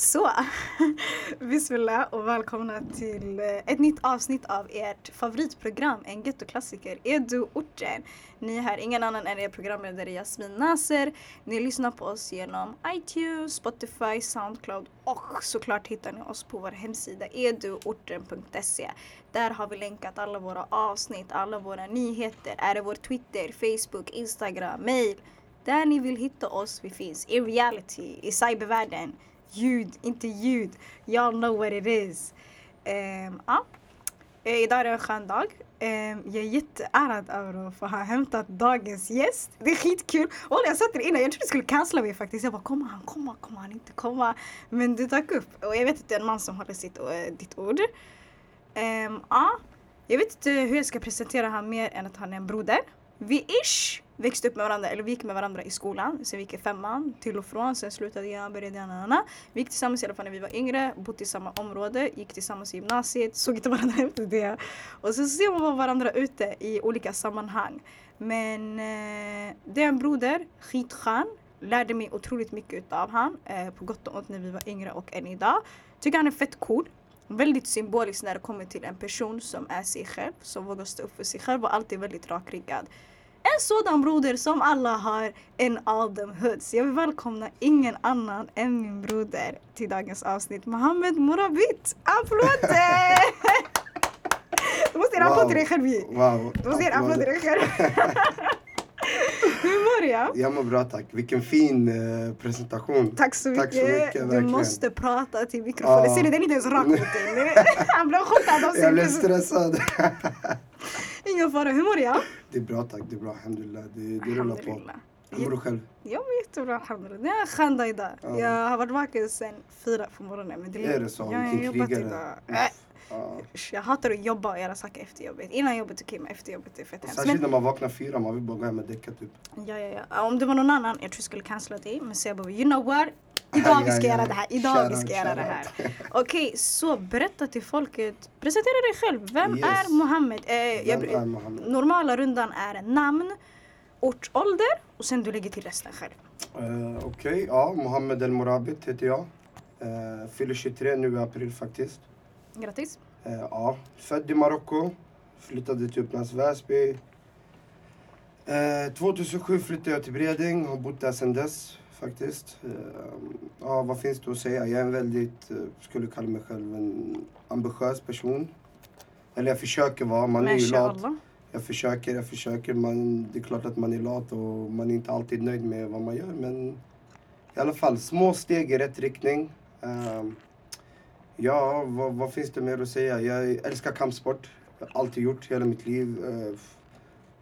Så, bismillah och välkomna till eh, ett nytt avsnitt av ert favoritprogram, en gettoklassiker, Edu-orten. Ni är här, ingen annan än er programledare Jasmin Naser. Ni lyssnar på oss genom iTunes, Spotify, Soundcloud och såklart hittar ni oss på vår hemsida eduorten.se. Där har vi länkat alla våra avsnitt, alla våra nyheter, är det vår Twitter, Facebook, Instagram, mail. Där ni vill hitta oss, vi finns i reality, i cybervärlden ljud, inte ljud. Y'all know what it is. Um, ja. Eh, idag är det en skön dag. Um, jag är jätteärad över att få ha hämtat dagens gäst. Det är skitkul. Och jag satt där innan, jag trodde du skulle cancella mig faktiskt. Jag bara, kommer han komma, kommer han inte komma? Men du dök upp. Och jag vet att det är en man som håller sitt, uh, ditt ord. Um, ja. Jag vet inte hur jag ska presentera honom mer än att han är en broder. Vi ish växte upp med varandra, eller vi gick med varandra i skolan. Sen vi gick i femman, till och från. Sen slutade jag, började jag. Vi gick tillsammans i alla fall när vi var yngre, bodde i samma område, gick tillsammans i gymnasiet, såg inte varandra efter det. Och så ser man varandra ute i olika sammanhang. Men eh, det är en broder, skitskön. Lärde mig otroligt mycket av han, eh, på gott och ont när vi var yngre och än idag. Tycker han är fett cool väldigt symboliskt när det kommer till en person som är sig själv, som vågar stå upp för sig själv och alltid väldigt rakryggad en sådan broder som alla har en all them hoods. Jag vill välkomna ingen annan än min broder till dagens avsnitt, Mohammed Morabit. Applåder! Du måste ge en applåd till dig själv. Wow. Du måste ge en applåd till dig själv. Hur mår jag? Jag mår bra tack. Vilken fin uh, presentation. Tack så mycket. Tack så mycket du måste prata till mikrofonen. Ah. Ser du, den är inte ens rak mot dig. Han blev chockad av. Jag blev stressad. Ingen fara. Hur mår jag? Det är bra tack, det är bra. Alhamdulillah. Det, det rullar på. Hur mår du själv? Jag mår jättebra alhamdulillah. Det är skön dag idag. Ja. Jag har varit vaken sen fyra på morgonen. Men det är det så? Jag har jobbat idag. Ja. Jag hatar att jobba och göra saker efter jobbet. Innan jobbet okej men efter jobbet är fett hemskt. Särskilt när man vaknar fyra, man vill bara gå hem och däcka typ. Ja, ja, ja. Om det var någon annan, jag tror jag skulle cancella dig. Men så jag bara, you know what? Idag vi ska göra det här, idag vi ska göra det här. Okej, okay, så berätta till folket. Presentera dig själv. Vem yes. är Mohammed? Eh, Vem jag, är Mohammed? Normala rundan är namn, ort, ålder och sen du lägger till resten själv. Uh, Okej, okay, ja. Mohammed El Morabit heter jag. Uh, fyller 23 nu i april faktiskt. Grattis. Uh, ja, född i Marocko. Flyttade till Upplands Väsby. 2007 flyttade jag till Bredäng, har bott där sedan dess faktiskt. Eh, ja, vad finns det att säga? Jag är en väldigt, eh, skulle kalla mig själv en ambitiös person. Eller jag försöker vara, man är ju lat. Jag försöker, jag försöker. Man, det är klart att man är lat och man är inte alltid nöjd med vad man gör. Men i alla fall, små steg i rätt riktning. Uh, ja, vad, vad, finns det mer att säga? Jag älskar kampsport. Jag har alltid gjort hela mitt liv.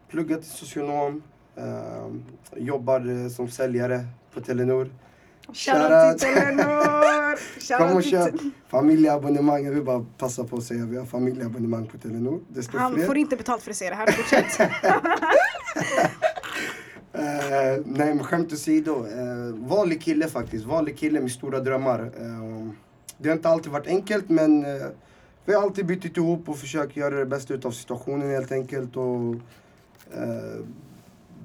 Pluggat till socionom. Uh, jobbar som säljare på Telenor. Shoutout till Telenor! Kom och köp familjeabonnemang. Jag vill bara passa på att säga vi har familjeabonnemang på Telenor. Han fler. får inte betalt för att säga det här. Fortsätt. uh, nej men skämt åsido. Uh, vanlig kille faktiskt. Vanlig kille med stora drömmar. Uh, det har inte alltid varit enkelt men uh, vi har alltid bytt ihop och försökt göra det bästa av situationen helt enkelt. Och,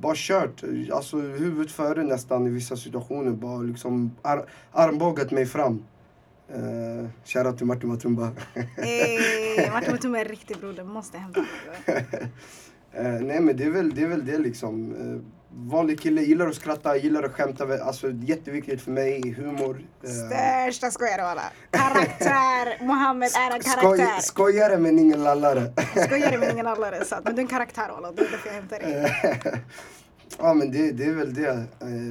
bara kört. Alltså huvudet före nästan i vissa situationer. Bara liksom ar armbågat mig fram. Uh, Shoutout till Martin Matumba. hey, Martin Matumba är en riktig broder, måste hämta uh, Nej men det är väl det, är väl det liksom. Uh, vanlig kille, gillar att skratta, gillar att skämta. Alltså jätteviktigt för mig, humor. Uh, Största skojare walla. Karaktär, Mohammed är en karaktär. Skoj, skojare men ingen lallare. skojare men ingen lallare, sant. Men du är en karaktär walla, det är därför jag hämtar dig. Ja men det, det är väl det. Eh,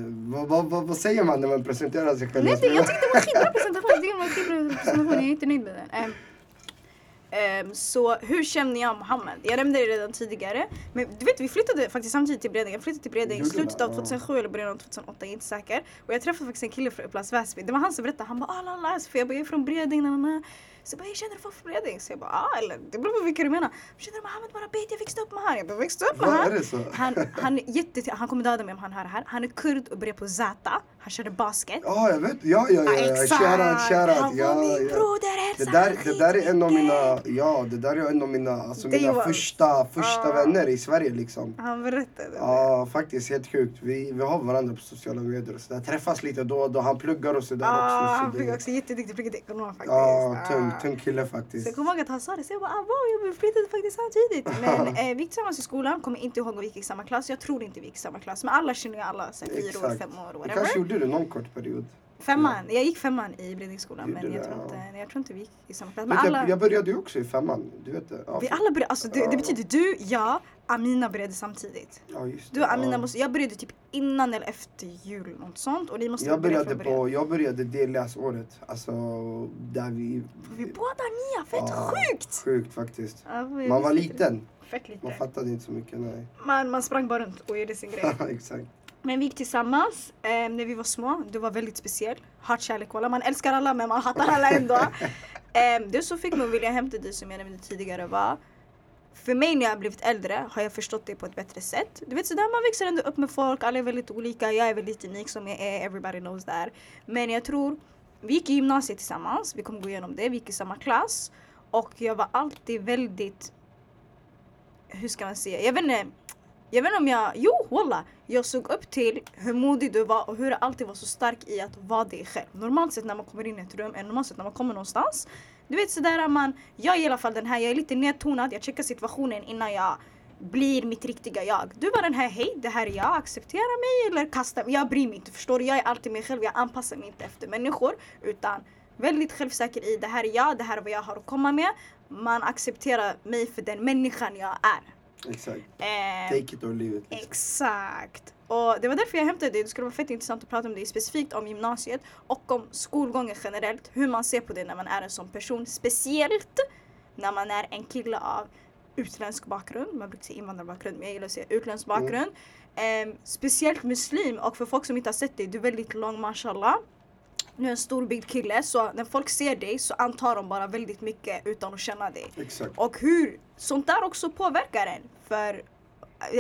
vad, vad, vad, vad, säger man när man presenterar sig själv? Nej, det, jag tyckte det var skitbra presentation. Det var skitbra presentation. Jag är inte nöjd med den. Um, um, så hur känner jag Mohammed? Jag nämnde det redan tidigare. Men du vet vi flyttade faktiskt samtidigt till Bredäng. Jag flyttade till Bredäng i slutet av 2007 eller början av 2008, jag är inte säker. Och jag träffade faktiskt en kille från Upplands Väsby. Det var han som berättade. Han bara ah la la. För jag bara jag är från Bredäng. Na, na, na. Så jag bara, jag känner folk från Bredäng? Så jag bara, ah, eller det beror på vilka du menar. Känner du Mohammed Barabit? Jag växte upp med han. Jag bara, växte upp med han? Han, han, jätte, han kommer döda mig om han hör det här. Han är kurd och började på Zata. Han körde basket. Ja, jag vet. Ja, ja, ja. ja. Exakt! Shoutout, shoutout. Han var ja, min ja. broder. Det där, det där är en av mina ja, det där är en av mina, alltså Det mina var- första, första Ah. vänner i Sverige liksom. Han berättade. Ja, faktiskt helt sjukt. Vi, vi har varandra på sociala medier och sådär. Träffas lite då och då. Han pluggar och sådär Ah, också. han Så fick det, också jätteduktig pluggekonom faktiskt. ja, Ah. tung, tung kille Så faktiskt. jag kommer ihåg att han sa det, så jag bara ah, wow, jag flyttade faktiskt samtidigt. Men eh, vi gick tillsammans i skolan, kommer inte ihåg om vi gick i samma klass. Jag tror inte vi gick i samma klass. Men alla känner ju alla, så här, fyra år, fem år, Vi whatever. kanske gjorde det någon kort period. Femman, jag gick femman i Bredningsskolan men jag tror, inte, jag tror inte vi gick i samma klass. Men alla, jag, jag började ju också i femman. Du vet det? Ja, vi alla började, alltså det, det betyder du, jag, Amina började samtidigt. ja, just Du det. och Amina ja. måste, jag började typ innan eller efter jul, något sånt. Och ni måste Jag börja började, på, jag började det läsåret. Alltså, där vi... Vi båda nia, fett Ja, sjukt! Sjukt faktiskt. Ja, Man var liten. Fett liten. Man fattade inte så mycket, nej. Man, man sprang bara runt och gjorde sin grej. Exakt. Men vi gick tillsammans eh, när vi var små. Du var väldigt speciell. Hatkärlek walla. Man älskar alla men man hatar alla ändå. eh, det som fick mig att vilja hämta dig som jag nämnde tidigare var för mig när jag har blivit äldre har jag förstått det på ett bättre sätt. Du vet sådär man växer ändå upp med folk, alla är väldigt olika, jag är väldigt unik som jag är, everybody knows that. Men jag tror, vi gick i gymnasiet tillsammans, vi kommer gå igenom det, vi gick i samma klass. Och jag var alltid väldigt, hur ska man säga, jag vet inte, jag vet inte om jag, jo walla! Jag såg upp till hur modig du var och hur du alltid var så stark i att vara dig själv. Normalt sett när man kommer in i ett rum, eller normalt sett när man kommer någonstans. Du vet sådär att man, jag är i alla fall den här, jag är lite nedtonad, jag checkar situationen innan jag blir mitt riktiga jag. Du var den här, hej det här är jag, acceptera mig eller kasta mig. Jag bryr mig inte, förstår du? Jag är alltid mig själv, jag anpassar mig inte efter människor. Utan väldigt självsäker i, det här är jag, det här är vad jag har att komma med. Man accepterar mig för den människan jag är. Exakt. Eh, Take it or leave it. liksom. Exakt. Och det var därför jag hämtade dig. Det skulle vara fett intressant att prata om det specifikt om gymnasiet och om skolgången generellt. Hur man ser på det när man är en sån person. Speciellt när man är en kille av utländsk bakgrund. Man brukar säga invandrarbakgrund men jag gillar att säga utländsk bakgrund. Ehm, speciellt muslim och för folk som inte har sett dig, du är väldigt lång mashallah. Du är en storbyggd kille så när folk ser dig så antar de bara väldigt mycket utan att känna dig. Exakt. Och hur sånt där också påverkar en. För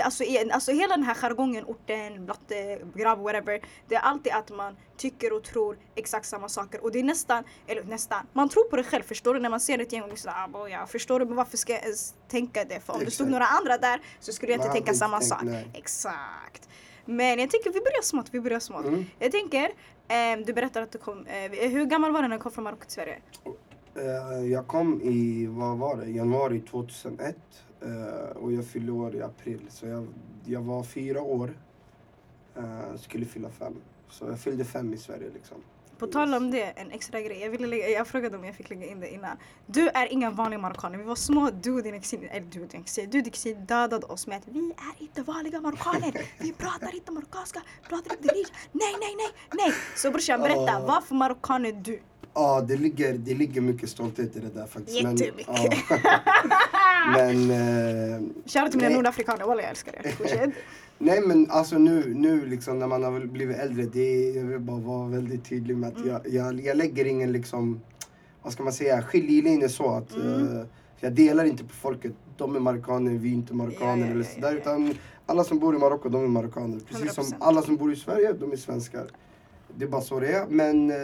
alltså, alltså hela den här jargongen, orten, blatte, grabb, whatever. Det är alltid att man tycker och tror exakt samma saker. Och det är nästan, eller nästan, man tror på det själv. Förstår du? När man ser ett gäng och liksom, ah, boja, förstår du? Men varför ska jag ens tänka det? För om det stod Exakt. några andra där så skulle jag Man inte hade tänka samma tänkt, sak. nej. Exakt. Men jag tänker vi börjar smått, vi börjar smått. Mm. Jag tänker, ehm, du berättar att du kom, eh, hur gammal var du när du kom från Marocko till Sverige? Eh, jag kom i, vad var det, januari 2001 eh, och jag fyllde år i april. Så jag, jag var fyra år, eh, skulle fylla fem. Så jag fyllde fem i Sverige liksom. På tal om det, en extra grej. Jag, ville lägga, jag frågade om jag fick lägga in det innan. Du är ingen vanlig marockaner. Vi var små, du och din kusin, eller du och din kusin, du din kusin dödade oss med att vi är inte vanliga marockaner. Vi pratar inte marockanska, pratar inte rich. Nej, nej, nej, nej. Så brorsan berätta, Ja. vad för marockan är du? Ja, det ligger, det ligger mycket stolthet i det där faktiskt. Men, Jättemycket. men eh, Shoutout till mina nordafrikaner, wallah jag älskar er. Nej men alltså nu, nu liksom när man har blivit äldre, det jag vill bara vara väldigt tydlig med att Mm. jag, jag, jag lägger ingen liksom, vad ska man säga, skiljelinje så att Mm. eh, jag delar inte på folket, de är marockaner, vi är inte marockaner ja, eller sådär. ja. Utan alla som bor i Marocko, de är marockaner. Precis som 100%. alla som bor i Sverige, de är svenskar. Det är bara så det är. Men eh,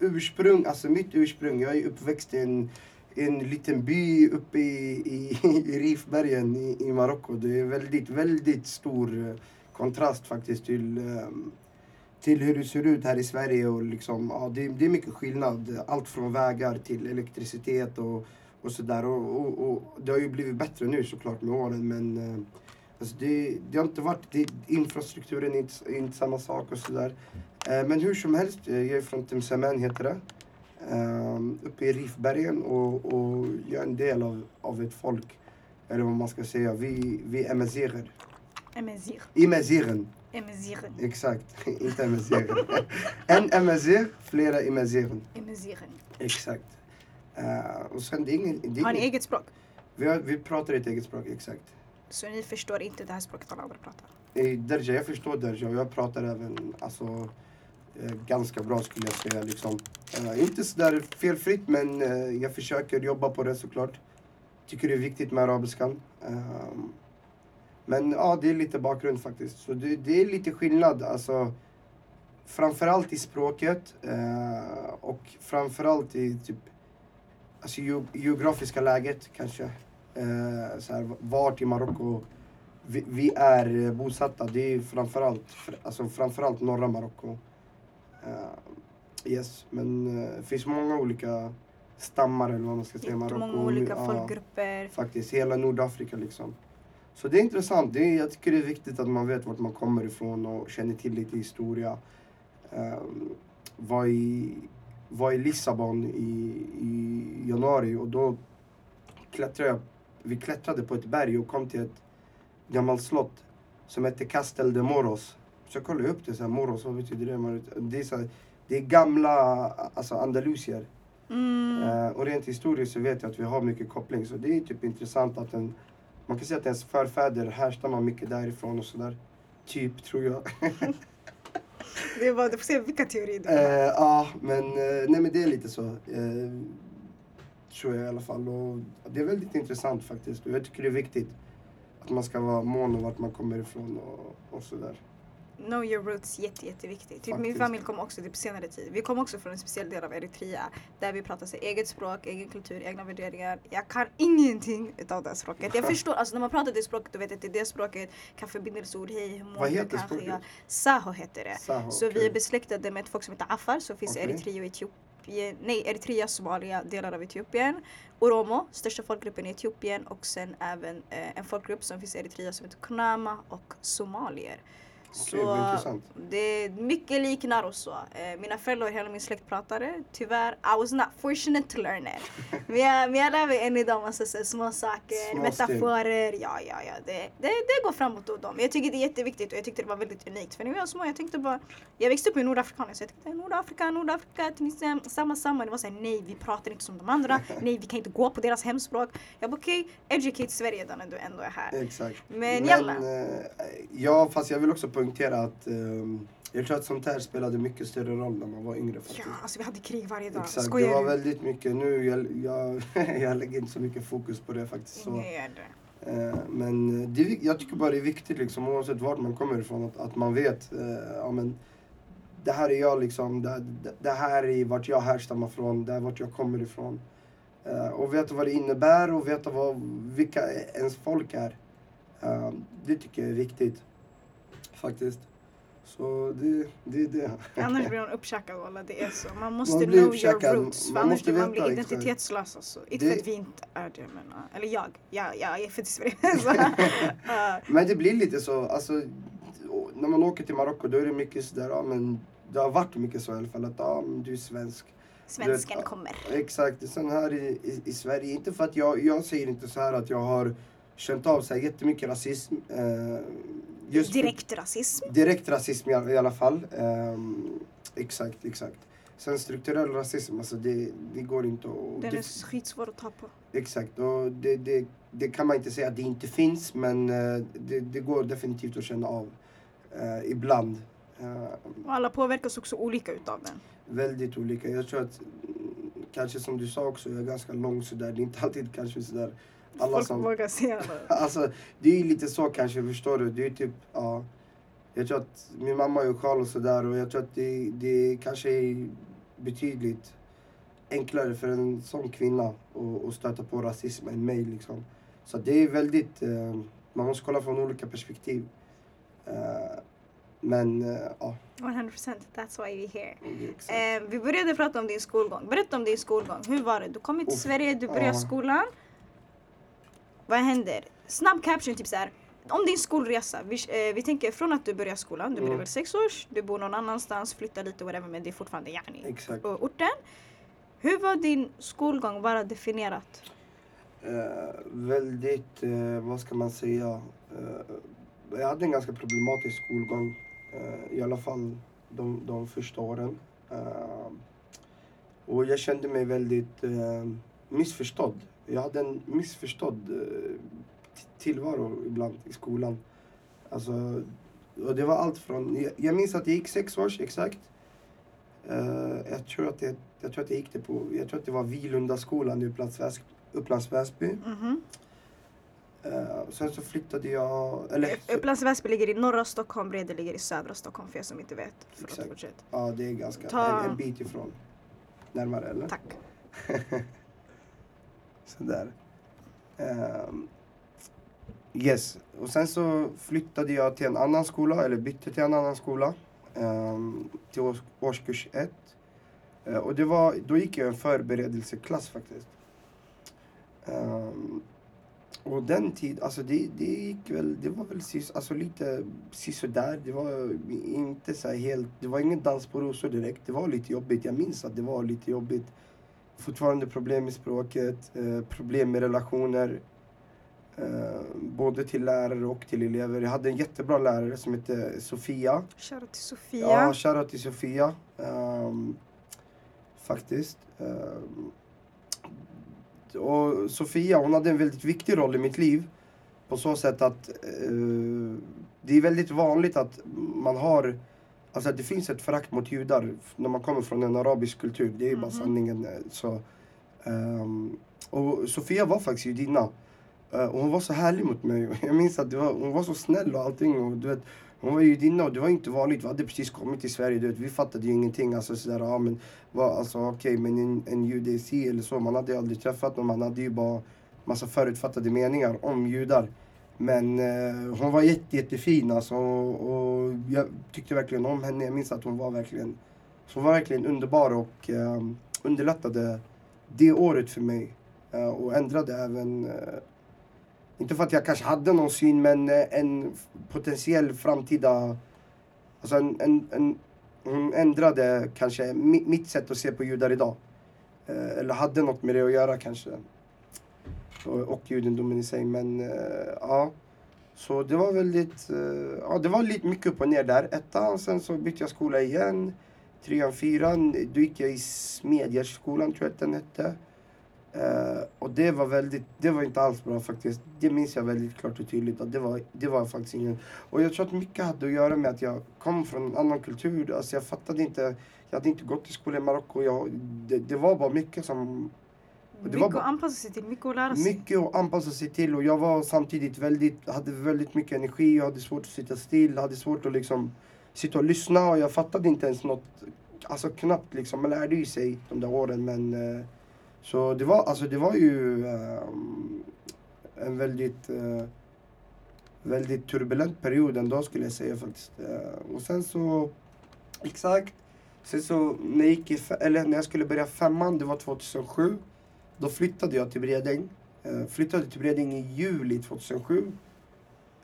ursprung, alltså mitt ursprung, jag är uppväxt i en en liten by uppe i, i, i Rifbergen i, i Marocko. Det är väldigt, väldigt stor eh, kontrast faktiskt till, ehm, till hur det ser ut här i Sverige. Och liksom, ja, det, det är mycket skillnad. Allt från vägar till elektricitet och, och sådär. Och, och, och det har ju blivit bättre nu såklart med åren men eh, alltså det, det har inte varit, det, infrastrukturen är inte, inte samma sak och sådär. Eh, men hur som helst, jag är från Timsemen heter det. Um, uppe i Rifbergen och, och jag är en del av, av ett folk. Eller vad man ska säga, vi, vi är Amazirer. Emezir. Imaziren, Emiziren. exakt. inte Amaziren. en Amazir, flera Imaziren. Emiziren. Exakt. Eh, och sen det är ingen... Det är Har ni eget språk? vi, har, vi pratar ett eget språk, exakt. Så ni förstår inte det här språket alla andra pratar? I Derja, jag förstår Derja och jag pratar även alltså, eh, Eh, ganska bra skulle jag säga. Liksom. Eh, inte sådär felfritt men eh, jag försöker jobba på det såklart. Tycker det är viktigt med arabiskan. Ehm, men ja, det är lite bakgrund faktiskt. Så det, det är lite skillnad. Alltså, framförallt i språket eh, och framförallt i typ alltså, ge- geografiska läget kanske. Eh, så här, vart i Marocko vi, vi är bosatta. Det är framförallt, fr- alltså, framförallt norra Marocko. Eh, yes, men eh, det finns många olika stammar eller vad man ska säga Marocko. Jättemånga olika folkgrupper. Faktiskt, hela Nordafrika liksom. Så det är intressant. Det är, jag tycker det är viktigt att man vet vart man kommer ifrån och känner till lite historia. Um, var, i, var i Lissabon i, i januari och då klättrade jag. Vi klättrade på ett berg och kom till ett gammalt slott som hette Castel de Moros. Så jag kollade upp det, så här, Moros, vad betyder det? Det är, så här, det är gamla alltså andalusier. Mm. Eh, och rent historiskt så vet jag att vi har mycket koppling. Så det är typ intressant att en, man kan säga att ens förfäder härstammar mycket därifrån och sådär. Typ, tror jag. Det var, du får se vilka teorier du Eh, har. Ja, men, eh, nej, men det är lite så. Eh, tror jag i alla fall. Och det är väldigt intressant faktiskt. Och jag tycker det är viktigt att man ska vara mån om vart man kommer ifrån och, och sådär. Know your roots, jätte, jätteviktigt. Typ min familj kom också typ senare tid. Vi kom också från en speciell del av Eritrea där vi pratar sig eget språk, egen kultur, egna värderingar. Jag kan ingenting utav det språket. Jag förstår, alltså när man pratar det språket, du vet att det är det språket kan förbindelseord, hej, hur mår Vad heter kanske språket? jag. Saho heter det. Saho, Så vi okej. är besläktade med ett folk som heter Afar som finns i Okej. Eritrea och Etiopien. Nej, Eritrea, Somalia, delar av Etiopien. Oromo, största folkgruppen i Etiopien och sen även eh, en folkgrupp som finns i Eritrea som heter Kunama och somalier. Vad intressant. det är mycket liknar och så. Eh, mina föräldrar och hela min släkt pratade. Tyvärr, I was not fortunate to learn it. men, jag, men jag lär mig än idag massa så små saker, Små metaforer. Ja, ja, ja. Det, det, det går framåt och dem. Jag tycker det är jätteviktigt och jag tyckte det var väldigt unikt. För när vi var små, jag tänkte bara, jag växte upp i Nordafrika så jag tänkte Nordafrika, Nordafrika, Tunisien, samma, samma. Det var såhär, nej vi pratar inte som de andra. nej vi kan inte gå på deras hemspråk. Jag bara okej, educate Sverige då när du ändå är här. Exakt. Men jalla. eh, ja, fast jag vill också poängtera att ehm, jag tror att sånt här spelade mycket större roll när man var yngre faktiskt. Ja, alltså vi hade krig varje dag. Exakt, det Skojar var du? väldigt mycket. Nu jag, jag, jag lägger inte så mycket fokus på det faktiskt. Så. Gör det. Eh, men det, jag tycker bara det är viktigt liksom, oavsett vart man kommer ifrån att, att man vet eh, ja, men, det här är jag liksom, det, det- det här är vart jag härstammar från, det här är vart jag kommer ifrån. Eh, och veta vad det innebär och veta vad, vilka ens folk är. Eh, det tycker jag är viktigt. Faktiskt. Så det, det är det. Annars blir man uppkäkad walla, det är så. Man måste Man know uppkäkad. your roots. För Man annars måste blir man exakt. identitetslös alltså. Inte Det- för att vi inte är det men, uh, eller jag. Jag, jag är född i Sverige. uh, Men det blir lite så, alltså, när man åker till Marocko då är det mycket sådär, ja men det har varit mycket så i alla fall att ja, du är svensk. svensken vet, kommer. Exakt, sen här i, i, i Sverige, inte för att jag, jag säger inte så här att jag har känt av så här jättemycket rasism. Eh, just för- Direkt rasism. direkt rasism i, alla- i alla fall. Ehm, exakt, exakt. Sen strukturell rasism, alltså det, det går inte att... Den det- är skitsvår att ta på. Exakt, och det, det, det kan man inte säga att det inte finns men eh, det, det går definitivt att känna av eh, ibland. Eh, Och alla påverkas också olika utav den. väldigt olika. Jag tror att mm, kanske som du sa också, jag är ganska lång sådär. Det är inte alltid kanske sådär. Alla Folk som, vågar se det. alltså det är ju lite så kanske, förstår du? Det är typ, ja. Jag tror att min mamma är sjal och sådär och jag tror att det, det kanske är betydligt enklare för en sån kvinna att, att stöta på rasism än mig liksom. Så det är väldigt, eh, man måste kolla från olika perspektiv. Eh, men eh, ja, 100% that's why we're here. exakt. Eh, vi började prata om din skolgång. Berätta om din skolgång. Hur var det? Du kom hit till Sverige, du började ja. skolan. Vad händer? Snabb caption, typ så här. Om din skolresa. Vi, eh, vi tänker från att du börjar skolan, du blir Mm. väl sex års, du bor någon annanstans, flyttar lite whatever men det är fortfarande yani Exakt. på orten. Hur var din skolgång bara definierat? Eh, väldigt, eh, vad ska man säga, eh, jag hade en ganska problematisk skolgång. I alla fall de, de första åren. Och jag kände mig väldigt missförstådd. Jag hade en missförstådd eh, tillvaro ibland i skolan. Alltså, och det var allt från, jag, jag minns att jag gick sex års exakt. Eh, jag, tror att det, jag tror att jag gick det på, jag tror att det var Vilundaskolan i Upplands Väs- Upplands Väsby. Mhm. Eh, sen så flyttade jag, eller Upplands Väsby ligger i norra Stockholm, Brede ligger i södra Stockholm för er som inte vet. Förlåt, Exakt. ja det är ganska, Ta- en, en bit ifrån. Närmare eller? Tack. Sådär. Ehm, yes, och sen så flyttade jag till en annan skola, eller bytte till en annan skola. Um, till års, årskurs ett. Uh, och det var, då gick jag en förberedelseklass faktiskt. Um, och den tid, alltså det, det gick väl, det var väl sis, alltså lite sisådär. Det var inte så här helt, det var ingen dans på rosor direkt. Det var lite jobbigt, jag minns att det var lite jobbigt. Fortfarande problem med språket, eh, problem med relationer. Eh, både till lärare och till elever. Jag hade en jättebra lärare som hette Sofia. Shoutout till Sofia. Ja, shoutout till Sofia. Ehm, faktiskt. Ehm, och Sofia, hon hade en väldigt viktig roll i mitt liv. På så sätt att eh, det är väldigt vanligt att man har Alltså det finns ett förakt mot judar när man kommer från en arabisk kultur. Det är ju bara Mhm. sanningen. Så, ehm, och Sofia var faktiskt judinna. Eh, och hon var så härlig mot mig. Jag minns att var, hon var så snäll och allting. Och du vet, hon var judinna och det var inte vanligt. Vi hade precis kommit till Sverige. Du vet, vi fattade ju ingenting. Alltså sådär, ja men alltså okej men en, en jude är si eller så. Man hade ju aldrig träffat någon. Man hade ju bara massa förutfattade meningar om judar. Men eh, hon var jätte, jättefin alltså. Och, och jag tyckte verkligen om henne. Jag minns att hon var verkligen, hon var verkligen underbar och eh, underlättade det året för mig. Eh, och ändrade även, eh, inte för att jag kanske hade någon syn, men eh, en potentiell framtida, alltså en, en, en, hon ändrade kanske mitt sätt att se på judar idag. Eh, eller hade något med det att göra kanske. Och, judendomen i sig, men eh, ja. Så det var väldigt, eh, ja det var lite mycket upp och ner där. Ettan, sen så bytte jag skola igen. Trean, fyran, då gick jag i Smedjeskolan tror jag att den hette. Eh, och det var väldigt, det var inte alls bra faktiskt. Det minns jag väldigt klart och tydligt att det var, det var faktiskt ingen... Och jag tror att mycket hade att göra med att jag kom från en annan kultur. Alltså jag fattade inte, jag hade inte gått i skola i Marocko. Jag, det, det var bara mycket som mycket var att anpassa sig till, mycket att lära sig. mycket att anpassa sig till och jag var samtidigt väldigt, hade väldigt mycket energi, jag hade svårt att sitta still, hade svårt att liksom sitta och lyssna och jag fattade inte ens något, alltså knappt liksom, man lärde ju sig de där åren men eh, så det var, alltså det var ju ehm, en väldigt, eh, väldigt turbulent period ändå skulle jag säga faktiskt. Eh, och sen så, exakt, sen så när jag, gick i, eller när jag skulle börja femman, det var 2007. Då flyttade jag till Bredäng. Eh, flyttade till Bredäng i juli 2007.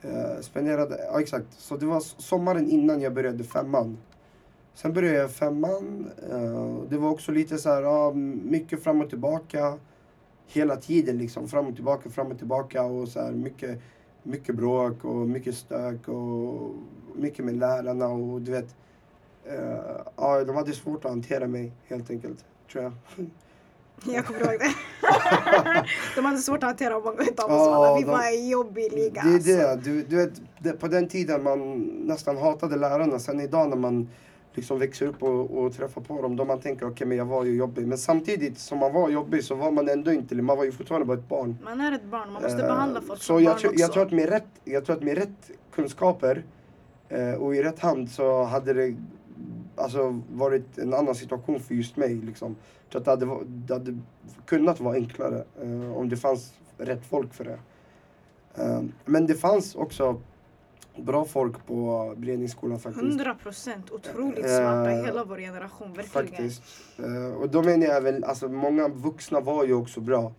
Eh, spenderade, ja exakt. Så det var sommaren innan jag började femman. Sen började jag femman. Eh, det var också lite så här, ja, mycket fram och tillbaka. Hela tiden liksom, fram och tillbaka, fram och tillbaka. Och så här, mycket, mycket bråk och mycket stök och mycket med lärarna och du vet. Ja, de hade svårt att hantera mig helt enkelt, tror jag. Jag kommer ihåg det. De hade svårt att hantera många utav oss. Alla. Vi de- var en jobbig liga. Det är alltså. det. Du, du vet, det, på den tiden man nästan hatade lärarna. Sen idag när man liksom växer upp och, och träffar på dem, då man tänker okej, men jag var ju jobbig. Men samtidigt som man var jobbig så var man ändå inte Man var ju fortfarande bara ett barn. Man är ett barn, man måste Eh, behandla folk Så som jag, barn tror- också. jag tror att med rätt, jag tror att med rätt kunskaper eh, och i rätt hand så hade det alltså, varit en annan situation för just mig. Liksom. Tror att det hade, det hade kunnat vara enklare eh, om det fanns rätt folk för det. Eh, men det fanns också bra folk på Beredningsskolan faktiskt. 100 procent otroligt Eh, smarta i hela vår generation, verkligen. Faktiskt. Eh, och då menar jag väl, alltså många vuxna var ju också bra.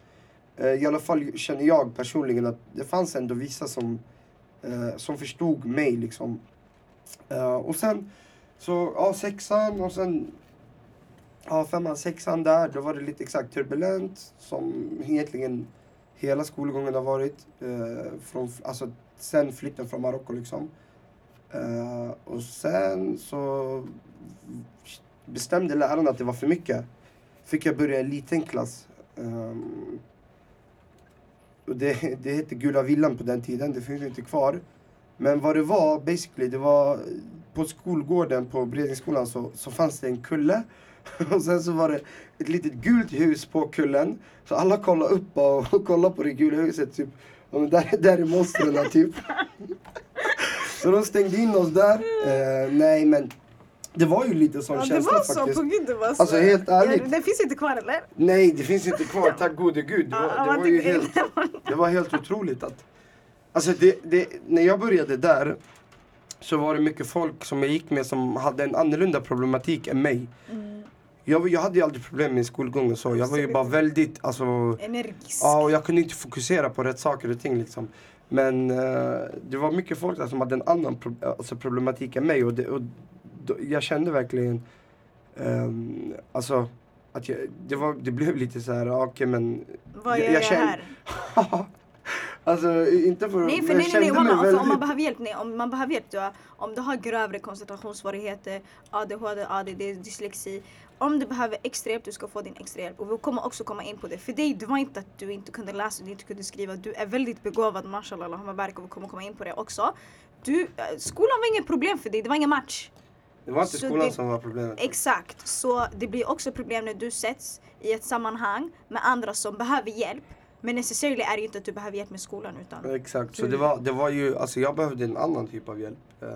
Eh, I alla fall känner jag personligen att det fanns ändå vissa som, eh, som förstod mig liksom. Eh, och sen, så ja sexan och sen, ja femman, sexan där, då var det lite exakt turbulent som egentligen hela skolgången har varit. Eh, från, alltså sen flytten från Marocko liksom. Eh, och sen så bestämde läraren att det var för mycket. Fick jag börja i en liten klass. Eh, och det, det hette Gula Villan på den tiden, det finns inte kvar. Men vad det var, basically, det var på skolgården på Bredningsskolan så, så fanns det en kulle. Och sen så var det ett litet gult hus på kullen. Så alla kollade upp och, och kollade på det gula huset typ. Och där, där är monstren typ. Så de stängde in oss där. Eh, nej men Det var ju lite sån Ja, det känsla var så, faktiskt. på gud det var så. Alltså, helt ärligt. Ja, den finns inte kvar eller? Nej, det finns inte kvar. Tack gode gud. Det var, Ja, det man var ju helt, det var helt otroligt att... Alltså det, det, när jag började där så var det mycket folk som jag gick med som hade en annorlunda problematik än mig. Mm. Jag, jag hade ju aldrig problem med skolgång och så. Jag var ju bara väldigt, alltså... Energisk. Ja, och jag kunde inte fokusera på rätt saker och ting liksom. Men eh, det var mycket folk där som hade en annan pro alltså problematik än mig och, det, och då, jag kände verkligen ehm, alltså att jag, det, var, det blev lite så här, okej men Vad jag- gör jag, jag känner- här? Alltså inte för Nej men för nej, nej, nej. mig man, för om man väldigt- behöver hjälp, nej, om man behöver hjälp, du har, om du har grövre koncentrationssvårigheter, ADHD, ADD, dyslexi. Om du behöver extra hjälp, du ska få din extra hjälp. Och vi kommer också komma in på det. För dig, det var inte att du inte kunde läsa, du inte kunde skriva. Du är väldigt begåvad, mashallah, Allahumma och vi kommer komma in på det också. Du, eh, skolan var inget problem för dig, det var ingen match. Det var inte så skolan det- som var problemet. Exakt, så det blir också problem när du sätts i ett sammanhang med andra som behöver hjälp. Men necessarily är det inte att du behöver hjälp med skolan utan Exakt, så det var, det var ju, alltså jag behövde en annan typ av hjälp. Eh,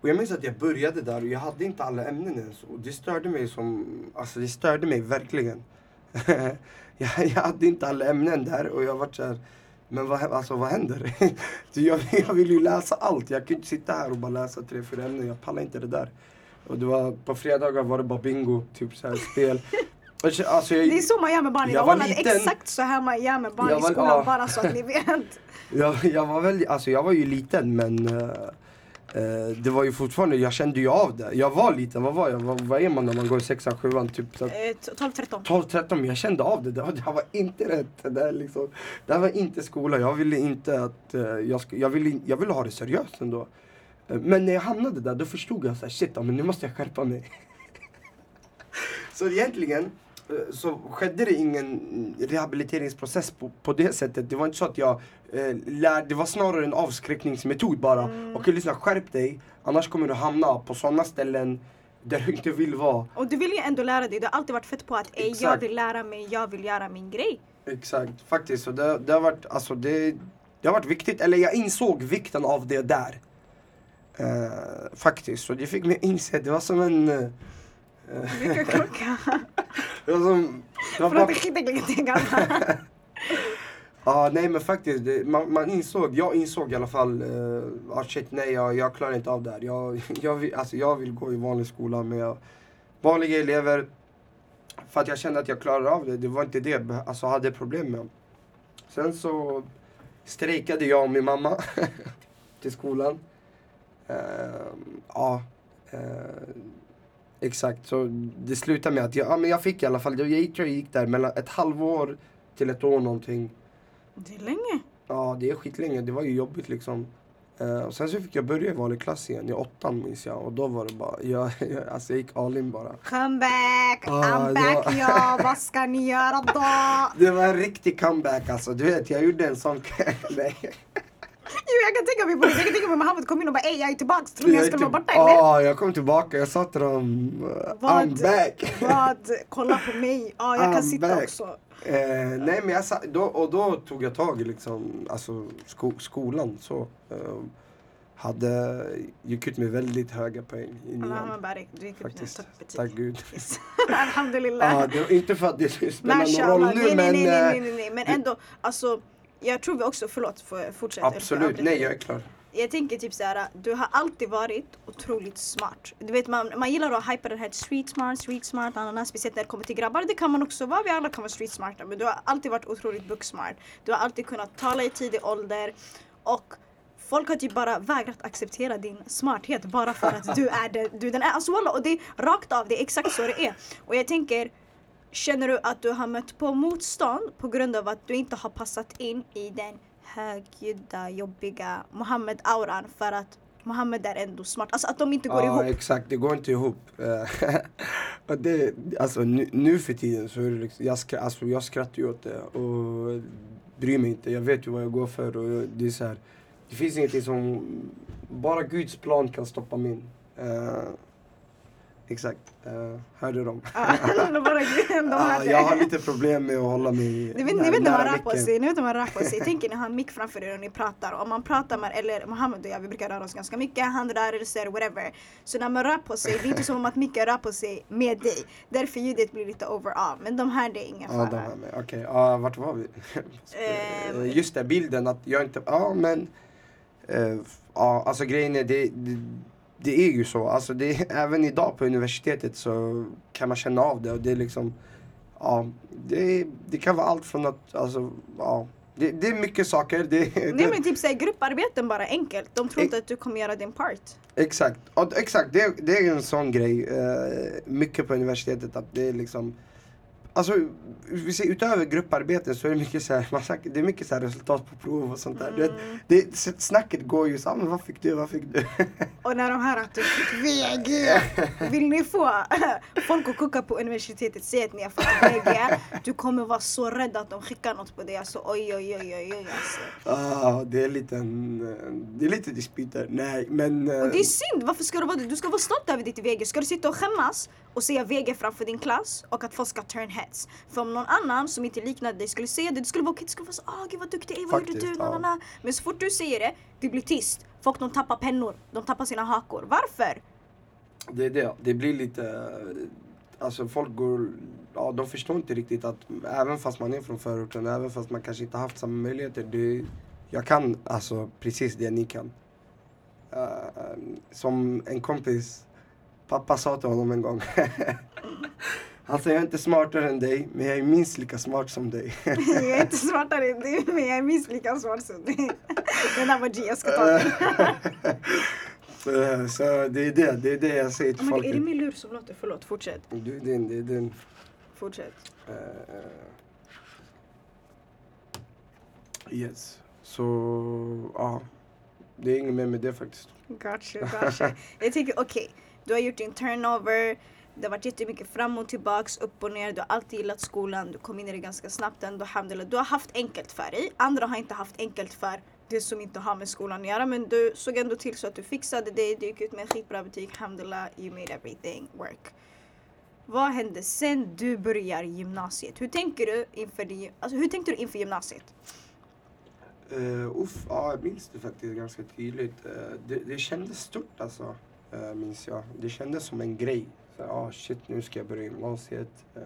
och jag minns att jag började där och jag hade inte alla ämnen ens. Och det störde mig som, alltså det störde mig verkligen. jag, jag hade inte alla ämnen där och jag var så här, men vad, alltså, vad händer? Jag, jag vill ju läsa allt, jag kan inte sitta här och bara läsa tre, fyra ämnen, jag pallar inte det där. Och det var, på fredagar var det bara bingo, typ så här spel. Och så- Alltså, jag, Det är så man gör med barn Jag idag. var liten. exakt så här man gör med barn Jag i var- skolan ja. bara så att ni vet. Jag, jag var väldigt, alltså jag var ju liten men eh, det var ju fortfarande, jag kände ju av det. Jag var liten, vad var jag? Vad, vad är man när man går i sexan, sjuan? Typ Eh, 12-13. 12, 13 men jag kände av det. Det var, det här var inte rätt. Det här, liksom, det här var inte skola. Jag ville inte att, eh, jag, jag, ville, jag ville ha det seriöst ändå. Men när jag hamnade där då förstod jag så här, shit, men nu måste jag skärpa mig. så egentligen så skedde det ingen rehabiliteringsprocess på, på det sättet. Det var inte så att jag eh, lärde, det var snarare en avskräckningsmetod bara. Mm. Okej lyssna, skärp dig. Annars kommer du hamna på sådana ställen där du inte vill vara. Och du vill ju ändå lära dig. Du har alltid varit fett på att ej, jag vill lära mig, jag vill göra min grej. Exakt, faktiskt. Så det, det har varit, alltså det, det har varit viktigt, eller jag insåg vikten av det där. Eh, faktiskt, så det fick mig inse, det var som en... Vilken klocka. det var som... Förlåt, bara, ja, nej men faktiskt, det, man, man insåg, jag insåg i alla fall, uh, ah, shit nej jag, jag klarar inte av det här. Jag, jag, vill, alltså, jag vill gå i vanlig skola med vanliga elever. För att jag kände att jag klarade av det, det var inte det jag alltså, hade problem med. Sen så strejkade jag och min mamma till skolan. Ja, eh, exakt. Så det slutade med att jag, ja, men jag fick i alla fall, jag gick, jag gick där mellan ett halvår till ett år någonting. Det är länge. Ja, det är skitlänge. Det var ju jobbigt liksom. Eh, och sen så fick jag börja i vanlig klass igen, i åttan minns jag. Och då var det bara, jag, jag, alltså jag gick all in bara. Come back, Ah, back var- ja, vad ska ni göra då? Det var en riktig comeback alltså. Du vet, jag gjorde en sån... Nej. Jo, jag kan tänka mig på det. Jag kan tänka mig Mohammed kom in och bara ey jag är tillbaks. Tror ni jag skulle vara typ- borta eller? Ja, jag kom tillbaka. Jag sa till dem, uh, Vad? I'm back. Vad? Kolla på mig. Ja, jag kan I'm sitta back. också. Eh, nej men jag sa, då, och då tog jag tag i liksom, alltså sko, skolan så. Eh, hade, gick ut med väldigt höga poäng i nian. med Faktiskt. Tack gud. Alhamdulillah. Ja, det inte för att det skulle spela någon roll nu Nej, nej, men nej, nej, eh, nej, nej. Men ändå, alltså. Jag tror vi också, förlåt, får jag fortsätta? absolut, nej jag är klar. Jag tänker typ såhär, du har alltid varit otroligt smart. Du vet man, man gillar att hypa den här street smart, street smart, ananas, speciellt när det kommer till grabbar. Det kan man också vara, vi alla kan vara street smarta. Men du har alltid varit otroligt book smart. Du har alltid kunnat tala i tidig ålder. Och folk har typ bara vägrat acceptera din smarthet bara för att du är det, du den är. Alltså wallah, och det är rakt av, det är exakt så det är. Och jag tänker, Känner du att du har mött på motstånd på grund av att du inte har passat in i den högljudda, jobbiga Mohammed-auran för att Mohammed är ändå smart? Alltså att de inte går ja, ihop. exakt, det går inte ihop. Och det, alltså, nu, nu för tiden så är det liksom, jag, skra, alltså, jag skrattar ju åt det och bryr mig inte. Jag vet ju vad jag går för och jag, det är så här, det finns ingenting som, bara Guds plan kan stoppa min. Eh, exakt. Uh, hörde de? Ja, de bara, de Ja, hade. jag har lite problem med att hålla mig Ni vet, ni vet på micken. sig, ni vet sig. Tänk er ni har en mick framför er och ni pratar. Om man pratar med, eller Mohammed och jag, vi brukar röra oss ganska mycket, handrörelser, whatever. Så när man rör på sig, det är inte som att micken rör på sig med dig. Därför ljudet blir lite overall. Men de här, det är ingen Ja, de fara. här med. Okej, ja, vart var vi? Ehm. Eh, Just det, bilden att jag inte, ja men. eh, Ja, alltså grejen är det, det, det är ju så. Alltså det, även idag på universitetet så kan man känna av det och det är liksom, ja, det, det kan vara allt från att, alltså, ja. Det, det är mycket saker. Det, Nej det, men typ såhär grupparbeten bara enkelt. De tror Ex- inte att du kommer göra din part. Exakt, och, exakt. Det, det är en sån grej, eh, mycket på universitetet att det är liksom Alltså, vi ser, utöver grupparbeten så är det mycket så här, man snackar, det är mycket så här resultat på prov och sånt där. Mm. Det, det, snacket går ju så här, men vad fick du, vad fick du? Och när de hör att du fick VG, vill ni få folk att koka på universitetet, säg att ni har fått VG. Du kommer vara så rädd att de skickar något på dig. Alltså oj oj oj oj oj alltså. ah, det är lite det är lite dispyter. Nej, men... eh, Och det är synd, varför ska du vara det? Du ska vara stolt över ditt VG. Ska du sitta och skämmas och säga VG framför din klass och att folk ska turn heads? För om någon annan som inte liknade dig skulle säga det, det skulle vara okej, det skulle vara så ah gud vad duktig, ey, vad gjorde du? ja. Na, na, na. Men så fort du säger det, det blir tyst. Folk de tappar pennor, de tappar sina hakor. Varför? Det är det. Det blir lite... Alltså folk går... Ja, de förstår inte riktigt att även fast man är från förorten, även fast man kanske inte haft samma möjligheter. Det, jag kan alltså precis det ni kan. Eh, som en kompis, pappa sa till honom en gång. alltså jag är inte smartare än dig, men jag är minst lika smart som dig. jag är inte smartare än du, men jag är minst lika smart som du. Den där var G, jag ska ta så, så det är det, det är det jag säger till folk. är det min lur som låter? Förlåt, fortsätt. Du, det är din, det är din. Fortsätt. Eh, yes. Så, ja. Det är inget mer med det faktiskt. Gotcha, gotcha. jag tänker okej, du har gjort din turnover. Det har varit jättemycket fram och tillbaks, upp och ner. Du har alltid gillat skolan. Du kom in i det ganska snabbt ändå. Hamdala. Du har haft enkelt för dig. Andra har inte haft enkelt för det som inte har med skolan att göra. Men du såg ändå till så att du fixade det. Du gick ut med en skitbra betyg. Hamdala, you made everything work. Vad hände sen du börjar gymnasiet? Hur tänker du inför, det, alltså, hur tänkte du inför gymnasiet? Uh, uff, ja, jag minns det faktiskt ganska tydligt. Uh, det, det kändes stort alltså, uh, minns jag. Det kändes som en grej. Så, ah, shit, nu ska jag börja gymnasiet. Eh,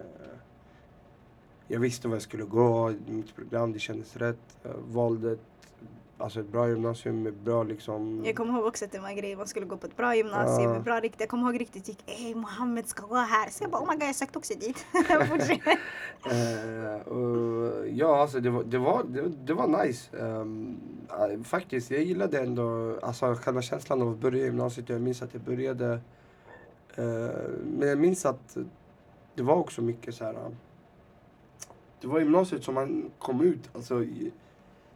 jag visste vad jag skulle gå, mitt program, det kändes rätt. Uh, valde ett, alltså ett bra gymnasium med bra liksom... Jag kommer ihåg också att det var en grej, man skulle gå på ett bra gymnasium, Ja. med bra riktigt. Jag kommer ihåg riktigt gick, ey Mohammed ska gå här. Så jag bara, oh my god jag sökte också dit. Eh, och, ja, alltså det var, det var, det, det var nice. Eh, faktiskt, jag gillade ändå alltså, själva känslan av att börja gymnasiet. Jag minns att jag började... eh, men jag minns att det var också mycket så här... eh, det var gymnasiet som man kom ut, alltså...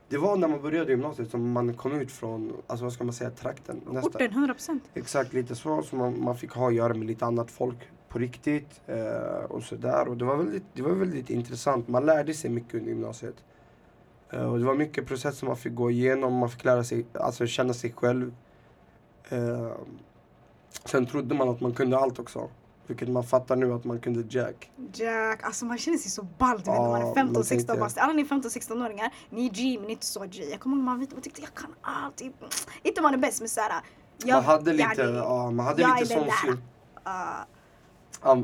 Det var när man började gymnasiet som man kom ut från, alltså vad ska man säga, trakten. nästan. Orten, 100%. Exakt, lite så. Så man, man fick ha att göra med lite annat folk på riktigt. Eh, och sådär. Och det var, väldigt, det var väldigt intressant. Man lärde sig mycket under gymnasiet. Eh, och det var mycket processer som man fick gå igenom. Man fick lära sig, alltså känna sig själv. Eh, sen trodde man att man kunde allt också. Vilket man fattar nu att man kunde jack. Jack, alltså man känner sig så ball du vet när man är 15, man 16 tänkte- bast. Alla ni 15-16-åringar, ni är G men inte så G. Jag kommer ihåg man, vet- man tyckte jag kan allt. Inte man är bäst men såhär. man hade lite, ja, man hade lite är sån syn.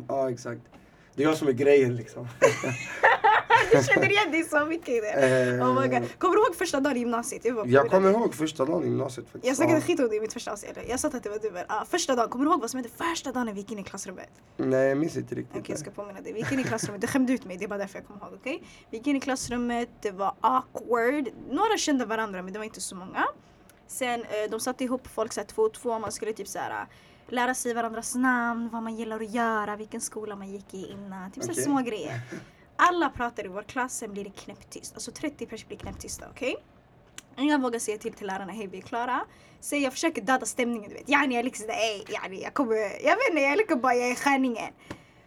ja, exakt. Det är jag som är grejen liksom. du känner igen dig så mycket i det. Eh, Oh my God. Kommer du ihåg första dagen i gymnasiet? Jag, Jag kommer ihåg första dagen i gymnasiet faktiskt. Jag snackade skit om det i mitt första avsnitt. Jag sa att det var du. men, ah, första dagen, kommer du ihåg vad som hände första dagen när vi gick in i klassrummet? Nej, jag minns inte riktigt. Okej, jag ska påminna dig. Vi gick in i klassrummet. Du skämde ut mig. Det är bara därför jag kommer ihåg. Okej? Vi gick in i klassrummet. Det var awkward. Några kände varandra, men det var inte så många. Sen eh, de satte ihop folk så här, två och två. Man skulle typ så här, äh, lära sig varandras namn, vad man gillar att göra, vilken skola man gick i innan. Typ så Okej. små grejer. Alla pratar i vår klass, sen blir det knäpptyst. Alltså 30 personer blir knäpptysta, okej? Ingen vågar säga till till lärarna, hej vi är klara. Så jag försöker döda stämningen du vet. Yani jag liksom, ey, yani jag kommer, jag vet inte, jag liksom bara, jag är stjärningen.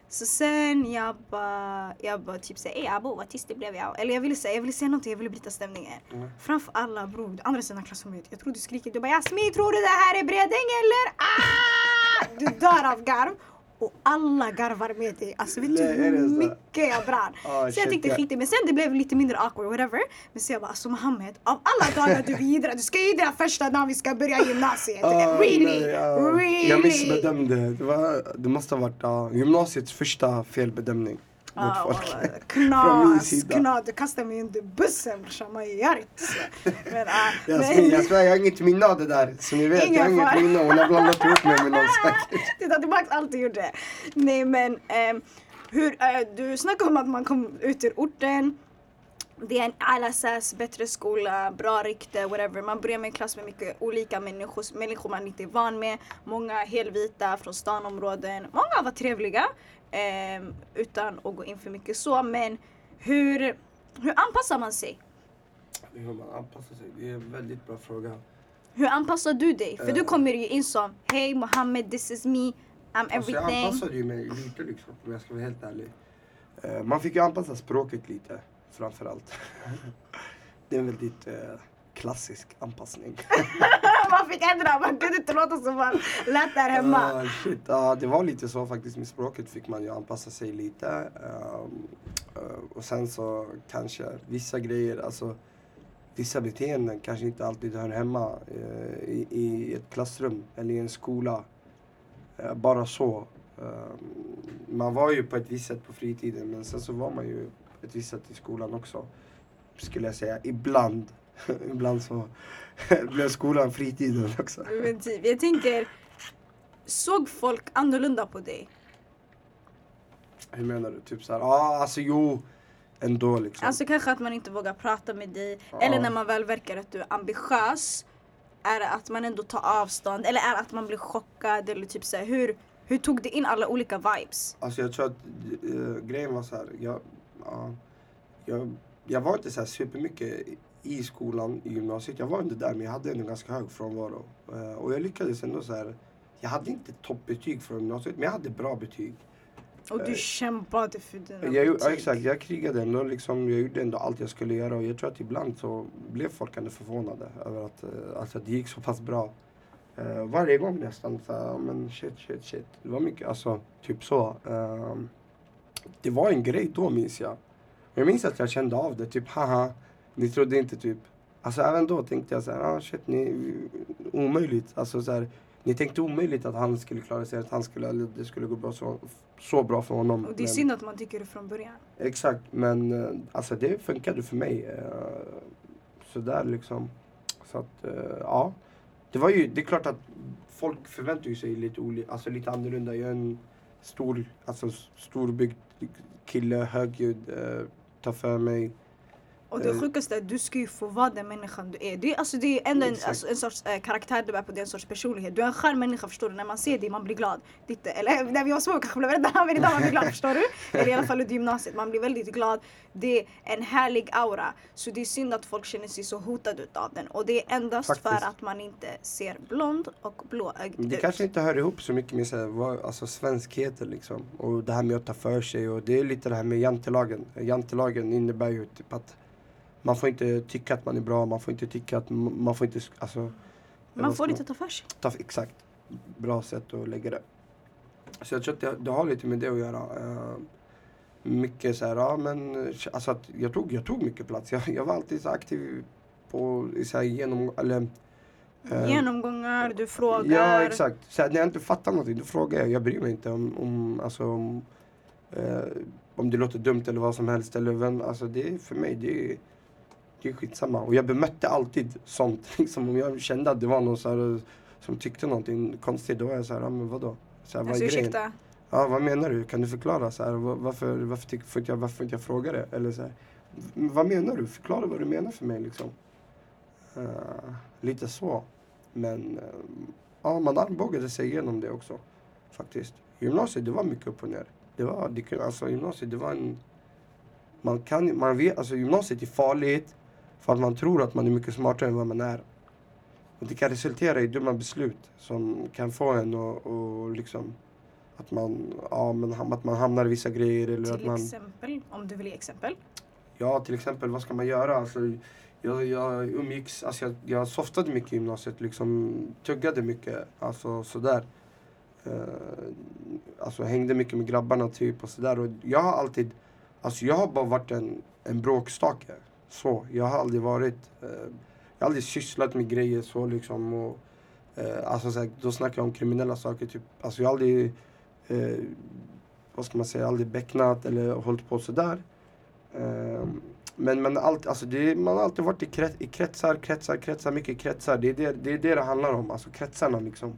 Så sen jag bara, jag bara typ såhär, ey abo vad tyst det blev jag. Eller jag ville säga, jag ville säga någonting, jag ville bryta stämningen. Mm. Framför alla bror, andra sidan klassrummet. Jag tror du skriker, du bara Jasmin tror du det här är Bredäng eller? Ah! Du dör av garv. Och alla garvar med dig. Alltså vet du hur mycket jag brann? Ah, så jag tänkte skit i men sen det blev lite mindre awkward whatever. Men så jag bara alltså Mohammed, av alla dagar du vidare, du ska idra första dagen vi ska börja gymnasiet. Ah, really? nej, ja. Really? Jag missbedömde. Det, var, det måste ha varit ja, gymnasiets första felbedömning mot Ah, folk. knas, knas. Du kastar mig under bussen brorsan, man gör inte så. Men, ah, Jasmin, jag svär, jag har inget minne av det där. Så ni vet, jag har inget minne. Hon har blandat ihop mig med någon säkert. Titta tillbaks allt du gjorde. Nej men ehm, hur, eh, du snackade om att man kom ut ur orten. Det är en Al-Assas, bättre skola, bra rykte, whatever. Man börjar med en klass med mycket olika människor, människor man inte är van med. Många helvita från stanområden. Många var trevliga. Ehm, utan att gå in för mycket så. Men hur, hur anpassar man sig? Hur man anpassar sig, det är en väldigt bra fråga. Hur anpassar du dig? För du Eh. kommer ju in som Hej Mohammed, this is me, I'm Alltså jag everything. anpassade ju mig lite liksom, om jag ska vara helt ärlig. Eh, man fick ju anpassa språket lite, framförallt. det är väldigt eh, klassisk anpassning. man fick ändra, man kunde inte låta som man lät där hemma. Ah, shit. Ja, det var lite så faktiskt. Med språket fick man ju anpassa sig lite. Ehm, eh, och sen så kanske vissa grejer, alltså vissa beteenden kanske inte alltid hör hemma eh, i, i ett klassrum eller i en skola. Eh, bara så. Ehm, man var ju på ett visst sätt på fritiden men sen så var man ju ett visst sätt i skolan också. Skulle jag säga. Ibland. Ibland så blev skolan fritiden också. Men typ, jag tänker, såg folk annorlunda på dig? Hur menar du? Typ såhär, ja ah, alltså jo, ändå liksom. Alltså kanske att man inte vågar prata med dig. Ja. Eller när man väl verkar att du är ambitiös. Är det att man ändå tar avstånd? Eller är det att man blir chockad? Eller typ så här, hur, hur tog du in alla olika vibes? Alltså jag tror att eh, grejen var så här, jag, ja, jag, jag var inte så här supermycket i skolan i gymnasiet. Jag var inte där men jag hade ändå ganska hög frånvaro. Eh, och jag lyckades ändå så här, jag hade inte toppbetyg från gymnasiet men jag hade bra betyg. Och du Eh, kämpade för dina Jag, gjorde- ja, betyg. exakt, jag krigade ändå liksom, jag gjorde ändå allt jag skulle göra och jag tror att ibland så blev folk ändå förvånade över att eh, alltså, det gick så pass bra. Eh, varje gång nästan så men shit, shit, shit. Det var mycket, alltså typ så. Ehm, det var en grej då minns jag. Jag minns att jag kände av det, typ haha, ni trodde inte typ. Alltså även då tänkte jag så här, ah shit, ni, omöjligt. Alltså så här, ni tänkte omöjligt att han skulle klara sig, att han skulle, eller det skulle gå bra så, så bra för honom. Och det är synd att man tycker det från början. Exakt, men eh, alltså det funkade för mig. eh, Sådär liksom. Så att, eh, ja. Det var ju, det är klart att folk förväntar sig lite, oli, alltså lite annorlunda. Jag är en stor, alltså storbyggd kille, högljudd, tar för mig. Och det Eh. sjukaste är att du ska ju få vara den människan du är. Det är, alltså, det är ändå en, alltså, en sorts eh, karaktär du är på, det är en sorts personlighet. Du är en skön människa förstår du. När man ser dig man blir glad. Ditt, eller när vi var små kanske blev rädda men idag man blir glad förstår du. Eller i alla fall under gymnasiet. Man blir väldigt glad. Det är en härlig aura. Så det är synd att folk känner sig så hotade utav den. Och det är endast Faktiskt. för att man inte ser blond och blåögd Men Det ut. kanske inte hör ihop så mycket med så här, vad, alltså svenskheter liksom. Och det här med att ta för sig och det är lite det här med jantelagen. Jantelagen innebär ju typ att man får inte tycka att man är bra, man får inte tycka att man får inte, alltså. Man får inte ta för sig. ta, exakt. Bra sätt att lägga det. Så jag tror att det, det har lite med det att göra. Eh, mycket så här, ja men alltså att jag tog, jag tog mycket plats. Jag, jag var alltid så aktiv på, så här, genom, eller eh, Genomgångar, du frågar. Ja exakt. Så här, när jag inte fattar någonting då frågar jag. Jag bryr mig inte om, om, alltså, om, eh, om det låter dumt eller vad som helst. Eller vem, alltså, det är för mig det är, det är skitsamma. Och jag bemötte alltid sånt. Liksom, om jag kände att det var någon här, som tyckte någonting konstigt då var jag så här, ja, men vadå? Så här, vad Alltså är grejen? ursäkta. Ja, vad menar du? Kan du förklara? Så här, va- varför, varför, tyck, får jag, varför inte jag fråga det? Eller så här, "V- vad menar du? Förklara vad du menar för mig liksom. Eh, lite så. Men eh, ja, man armbågade sig igenom det också. Faktiskt. Gymnasiet, det var mycket upp och ner. Det var, det alltså gymnasiet, det var en... Man kan man vet, alltså gymnasiet är farligt för att man tror att man är mycket smartare än vad man är. Och det kan resultera i dumma beslut som kan få en och, och liksom att man, ja, men, att man hamnar i vissa grejer eller att Till man... exempel, om du vill ge exempel. Ja, till exempel, vad ska man göra? Alltså, jag, jag umgicks, alltså jag, jag softade mycket i gymnasiet, liksom tuggade mycket, alltså sådär. Eh, alltså hängde mycket med grabbarna typ och sådär. Och jag har alltid, alltså jag har bara varit en, en bråkstake. Så, jag har aldrig varit, eh, jag har aldrig sysslat med grejer så liksom. Och, eh, alltså så här, då snackar jag om kriminella saker typ. Alltså jag har aldrig, eh, vad ska man säga, aldrig becknat eller hållit på sådär. Eh, men men allt, alltså det, man har alltid varit i, krets, i kretsar, kretsar, kretsar, mycket kretsar. Det är det, det är det det handlar om, alltså kretsarna liksom.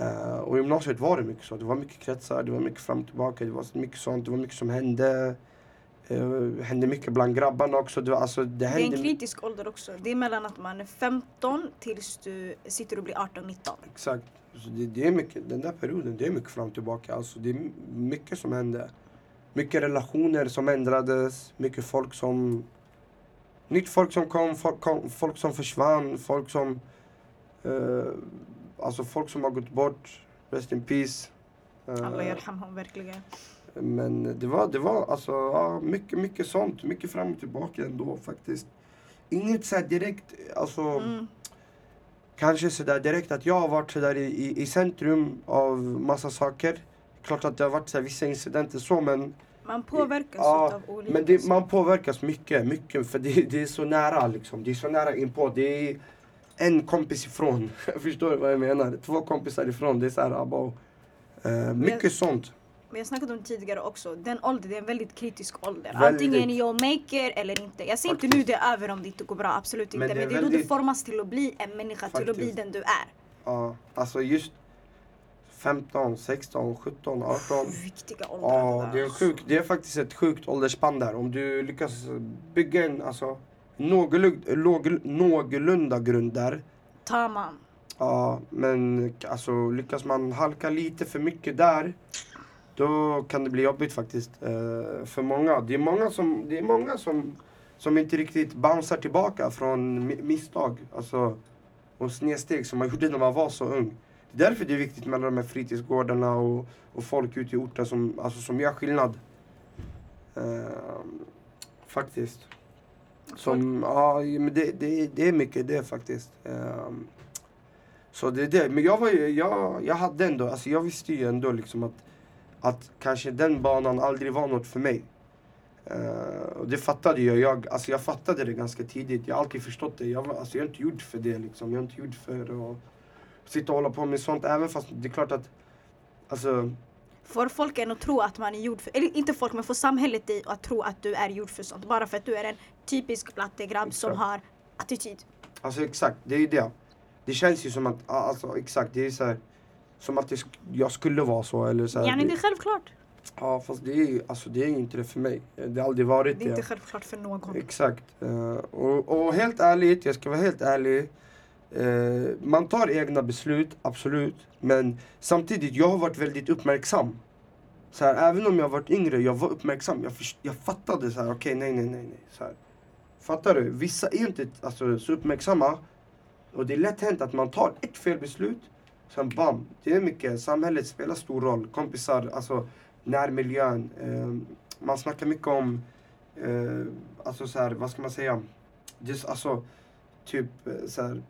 Uh, och i gymnasiet var det mycket så. Det var mycket kretsar, det var mycket fram och tillbaka, det var mycket sånt, det var mycket som hände. Uh, hände mycket bland grabbarna också. Var, alltså, det, Det är en kritisk ålder också. Det är mellan att man är 15 tills du sitter och blir 18-19. Exakt. Så det, det är mycket, den där perioden, det är mycket fram och tillbaka. Alltså, det är mycket som hände. Mycket relationer som ändrades, mycket folk som... Nytt folk som kom, folk, kom, folk som försvann, folk som... Uh, alltså folk som har gått bort. Rest in peace. Uh, Allah yarhamhum verkligen. Men det var, det var alltså, ja, mycket, mycket sånt. Mycket fram och tillbaka ändå faktiskt. Inget så direkt, alltså Mm. kanske så där direkt att jag har varit så där i, i, i centrum av massa saker. Klart att det har varit så vissa incidenter så men, Man påverkas Ja, av olika men det, man påverkas mycket, mycket för det, det är så nära liksom. Det är så nära inpå. Det är en kompis ifrån. Förstår du vad jag menar? Två kompisar ifrån. Det är så här, abo. Eh, mycket sånt. Men jag snackat om det tidigare också. Den åldern, det är en väldigt kritisk ålder. Väldigt. Antingen är jag maker eller inte. Jag säger inte nu det är över om det inte går bra, absolut inte. Men Men det det är är, då du väldigt- formas till att bli en människa, till att bli Faktiskt. den du är. Ja, alltså just 15, 16, 17, 18. Viktiga åldrar. Ja, det är, sjuk, det är faktiskt ett sjukt åldersspann där. Om du lyckas bygga en alltså, någorlunda, någorlunda grund där. Ta man. Ja, men alltså, lyckas man halka lite för mycket där då kan det bli jobbigt faktiskt eh, för många. Det är många som, det är många som, som inte riktigt bouncear tillbaka från mi- misstag alltså, och snedsteg som man gjorde när man var så ung. Det är därför det är viktigt med alla de här fritidsgårdarna och, och folk ute i orten som, alltså, som gör skillnad. Eh, faktiskt. Som, ja, men det, det, det är mycket det faktiskt. Eh, så det är det. Men jag var ju, jag, jag hade ändå, alltså jag visste ju ändå liksom att, att kanske den banan aldrig var något för mig. Eh, och det fattade jag. jag. Alltså jag fattade det ganska tidigt. Jag har alltid förstått det. Jag, alltså jag är inte gjord för det liksom. Jag är inte gjord för att sitta och hålla på med sånt. Även fast det är klart att, alltså Får folk en att tro att man är gjord för, eller inte folk men får samhället dig att tro att du är gjord för sånt. Bara för att du är en typisk blattegrabb som har attityd. Alltså exakt, det är ju det. Det känns ju som att, alltså exakt, det är så här, Som att jag skulle vara så eller så här, Yani det är självklart. Ja fast det är ju alltså, det är inte det för mig. Det har aldrig varit Det det. är inte självklart för någon. Exakt. Eh, och, och helt ärligt, jag ska vara helt ärlig. eh, man tar egna beslut, absolut. Men samtidigt, jag har varit väldigt uppmärksam. Så här, även om jag varit yngre, jag var uppmärksam. Jag, jag fattade så här, okej nej nej nej nej. Så här. Fattar du? Vissa är inte alltså, så uppmärksamma. Och det är lätt hänt att man tar ett fel beslut. Sen bam, det är mycket. Samhället spelar stor roll. Kompisar, alltså närmiljön. Eh, man snackar mycket om eh, alltså så här, vad ska man säga? Just, alltså, typ eh, så här,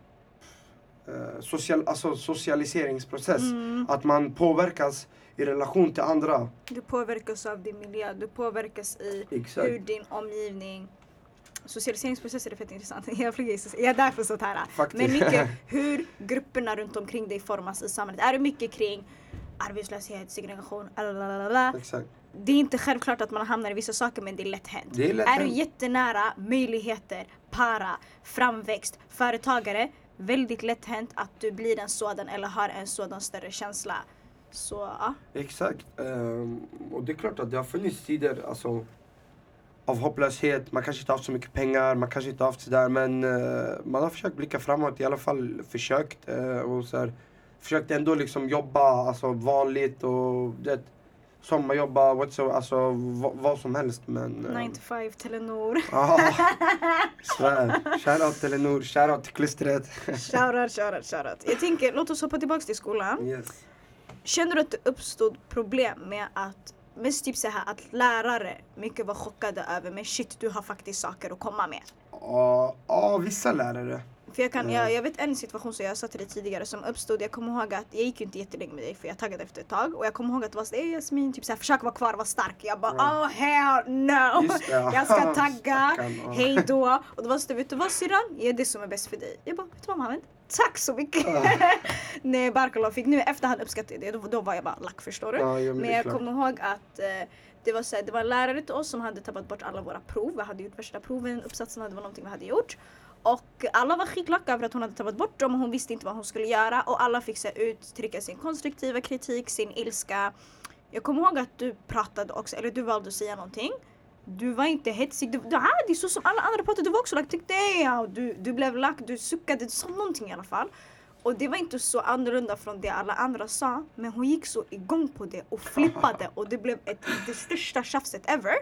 eh, social, alltså socialiseringsprocess. Mm. Att man påverkas i relation till andra. Du påverkas av din miljö, du påverkas i Exakt. hur din omgivning Socialiseringsprocesser är fett intressant. Jag. Jag är där för sånt här. Faktiskt. Men mycket hur grupperna runt omkring dig formas i samhället. Är det mycket kring arbetslöshet, segregation, lalalala. Exakt. Det är inte självklart att man hamnar i vissa saker men det är lätt hänt. Det är lätt Är du jättenära möjligheter, para, framväxt, företagare, väldigt lätt hänt att du blir en sådan eller har en sådan större känsla. Så ja. Exakt. Ehm, och det är klart att det har funnits tider alltså, av hopplöshet. Man kanske inte haft så mycket pengar, man kanske inte haft sådär men eh, man har försökt blicka framåt, i alla fall försökt. eh, och så här, försökt ändå liksom jobba alltså, vanligt och det, sommarjobba, whatsoever, alltså vad som helst. Men, eh, 9 to 5, Telenor. ah, svär. Shoutout Telenor, shoutout till klustret. Shoutout, shoutout, shoutout. Jag tänker, låt oss hoppa tillbaks till skolan. yes. Känner du att det uppstod problem med att Mest typ så här att lärare mycket var chockade över men shit du har faktiskt saker att komma med. Ja, ja, vissa lärare. För jag, kan, Ja. jag, jag vet en situation som jag sa till dig tidigare som uppstod. Jag kommer ihåg att jag gick ju inte jättelänge med dig för jag taggade efter ett tag. Och jag kommer ihåg att det var såhär, Jasmin, typ såhär, försök vara kvar, vara stark. Jag bara, Ja. oh hell no! Just det, ja. jag ska tagga, hej då. Och då var det så, vet du vad syrran? Ge det som är bäst för dig. Jag bara, vet du vad Mohammed? Tack så mycket! Nej, Barkallah fick nu efterhand uppskatta det. Då, då var jag bara lack förstår du. Ja, ja, men jag kommer ihåg att eh, det var, så här, det var en lärare till oss som hade tappat bort alla våra prov. Vi hade gjort värsta proven, uppsatserna, det var någonting vi hade gjort. Och alla var skitlacka över att hon hade tappat bort dem och hon visste inte vad hon skulle göra. Och alla fick så uttrycka sin konstruktiva kritik, sin ilska. Jag kommer ihåg att du pratade också, eller du valde att säga någonting. Du var inte hetsig, du, du ah, hade så som alla andra pratade. Du var också lack, tyckte. Du, du blev lack, du suckade, du sa någonting i alla fall. Och det var inte så annorlunda från det alla andra sa. Men hon gick så igång på det och flippade och det blev ett, det största tjafset ever.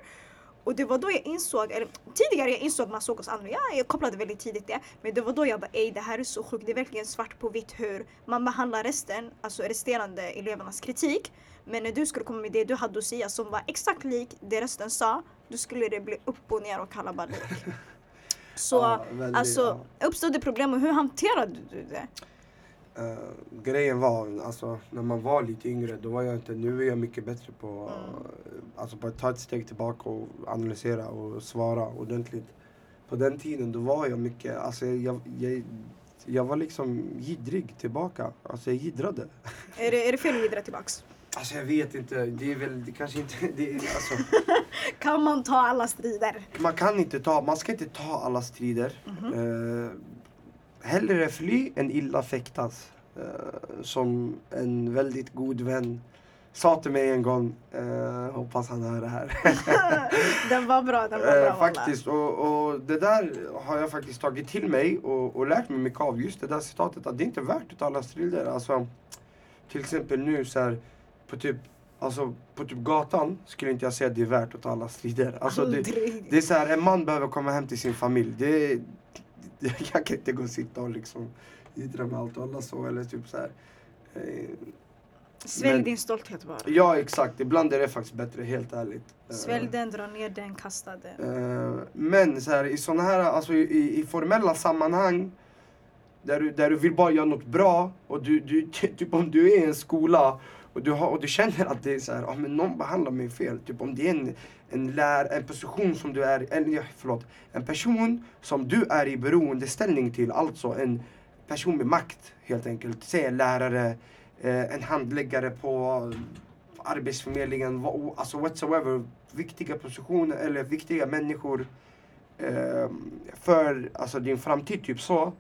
Och det var då jag insåg, eller tidigare jag insåg man såg oss andra, ja, jag kopplade väldigt tidigt det. Men det var då jag bara ej det här är så sjukt, det är verkligen svart på vitt hur man behandlar resten, alltså resterande elevernas kritik. Men när du skulle komma med det du hade att säga som var exakt lik det resten sa, då skulle det bli upp och ner och kalabalik. Så Ja, väldigt, alltså uppstod det problem och hur hanterade du det? Eh, grejen var, alltså när man var lite yngre, då var jag inte, nu är jag mycket bättre på, Mm. alltså på att ta ett steg tillbaka och analysera och svara ordentligt. På den tiden då var jag mycket, alltså jag, jag, jag var liksom gidrig tillbaka. Alltså jag giddrade. Är det, är det fel att jiddra tillbaks? Alltså jag vet inte, det är väl, det kanske inte, det alltså, Kan man ta alla strider? man kan inte ta, man ska inte ta alla strider. Mhm. Eh, hellre fly än illa fäktas. Eh, som en väldigt god vän sa till mig en gång, eh, hoppas han hör det här. den var bra, den var bra eh, faktiskt, och, och det där har jag faktiskt tagit till mig och, och lärt mig mycket av. Just det där citatet, att det inte är värt att alla strider. Alltså, till exempel nu så här, på typ Alltså på typ gatan skulle inte jag säga att det är värt att ta alla strider. Alltså, det, det är så här, en man behöver komma hem till sin familj. Det, det, jag kan inte gå och sitta och liksom jiddra med allt och alla så. Eller typ så här. Eh, Svälj men- din stolthet bara. ja exakt, ibland är det faktiskt bättre helt ärligt. Eh, Svälj den, dra ner den, kasta den. eh, men så här, i sådana här, alltså i, i formella sammanhang där du, där du vill bara göra något bra och du, du typ om du är i en skola och du, har, och du känner att det är så här, ah, men någon behandlar mig fel. Typ om det är en, en, lär, en position som du är, eller förlåt, en person som du är i beroendeställning till, alltså en person med makt helt enkelt. Säg en lärare, eh, en handläggare på Arbetsförmedlingen, vad- alltså whatsoever. Viktiga positioner eller viktiga människor eh, för alltså, din framtid, typ så.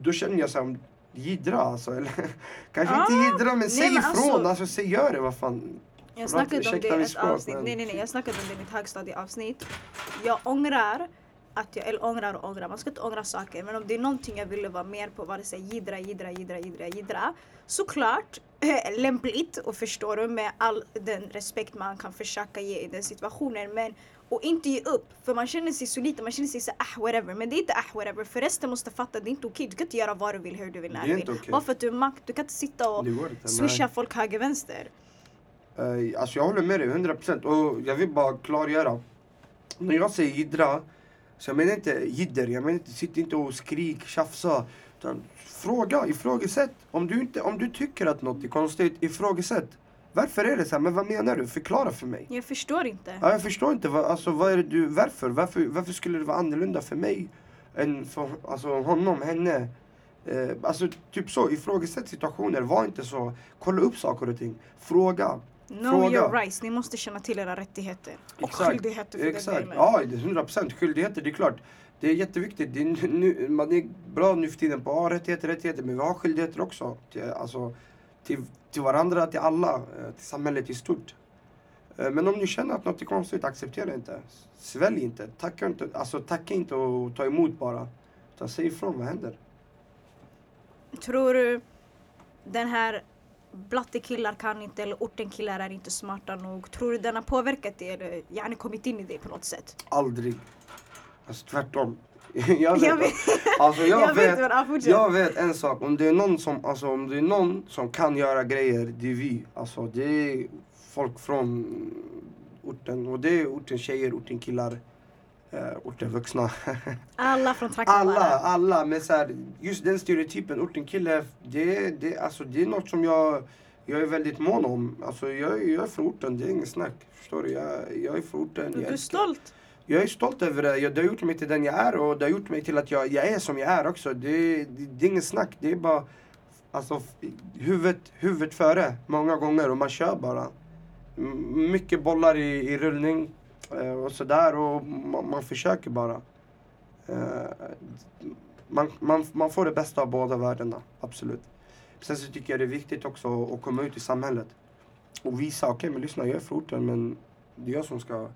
Då känner jag så här, jiddra alltså. Eller, kanske Ah, inte jiddra men säg men ifrån, alltså- alltså, säg gör det, vad fan. Jag snackade om det i ett avsnitt. Nej, nej, nej. Jag snackade om det i mitt högstadieavsnitt. Jag ångrar att jag, eller ångrar och ångrar, man ska inte ångra saker. Men om det är någonting jag ville vara mer på, vare sig jiddra, jiddra, jiddra, jiddra, jiddra. Såklart lämpligt och förstår du med all den respekt man kan försöka ge i den situationen. Men och inte ge upp, för man känner sig så lite, man känner sig så ah whatever. Men det är inte ah whatever, för resten måste fatta det är inte okej. Du kan inte göra vad du vill, hur du vill, när du vill. okej. Bara för att du är makt, du kan inte sitta och swisha folk höger vänster. Eh, alltså jag håller med dig 100% och jag vill bara klargöra. När jag säger jiddra, så jag menar inte jidder, jag menar inte sitt inte och skrik, tjafsa. Utan fråga, ifrågasätt. Om du, inte, om du tycker att något är konstigt, ifrågasätt. Varför är det så här? Men vad menar du? Förklara för mig. Jag förstår inte. Ja, jag förstår inte, alltså, vad är du, varför? varför? Varför skulle det vara annorlunda för mig än för alltså, honom, henne? Eh, alltså typ så, ifrågasätt situationer, var inte så. Kolla upp saker och ting. Fråga. Know Fråga. your rights, ni måste känna till era rättigheter. Exakt, skyldigheter för Exakt, den delen. ja det är 100 procent. Skyldigheter, det är klart. Det är jätteviktigt. Det är nu, man är bra nu för tiden på ja, rättigheter, rättigheter. Men vi har skyldigheter också. Till, alltså, till, till varandra, till alla. eh, Till samhället i stort. Eh, Men om ni känner att något är konstigt, acceptera inte. Svälj inte. Tacka inte, alltså, tacka inte och ta emot bara. Utan säg ifrån, vad händer? Tror du den här blatte killar kan inte eller orten killar är inte smarta nog. Tror du den har påverkat dig eller yani kommit in i dig på något sätt? Aldrig. Alltså tvärtom. jag vet, Jag vet- alltså, jag, jag vet vet, fortsätt. jag vet en sak. Om det, är någon som, alltså, om det är någon som kan göra grejer, det är vi. Alltså, det är folk från orten. Och det är ortens tjejer, orten killar. Eh, orten vuxna. Alla från trakten alla, bara. alla. Men så här, just den stereotypen, orten kille, det, det, alltså, det är något som jag, jag är väldigt mån om. Alltså, jag, jag är från orten, det är inget snack. Förstår du? Jag, jag är från orten. Du är stolt. jag är stolt över det. Jag- Det har gjort mig till den jag är och det har gjort mig till att jag, jag är som jag är också. Det, det, det är inget snack. Det är bara alltså, huvudet, huvudet före många gånger och man kör bara. M- Mycket bollar i, i rullning Eh, och sådär och man, man försöker bara. Eh, Man, man, man får det bästa av båda världarna, absolut. Sen så tycker jag det är viktigt också att komma ut i samhället och visa, okej men lyssna jag är från orten men det är jag som ska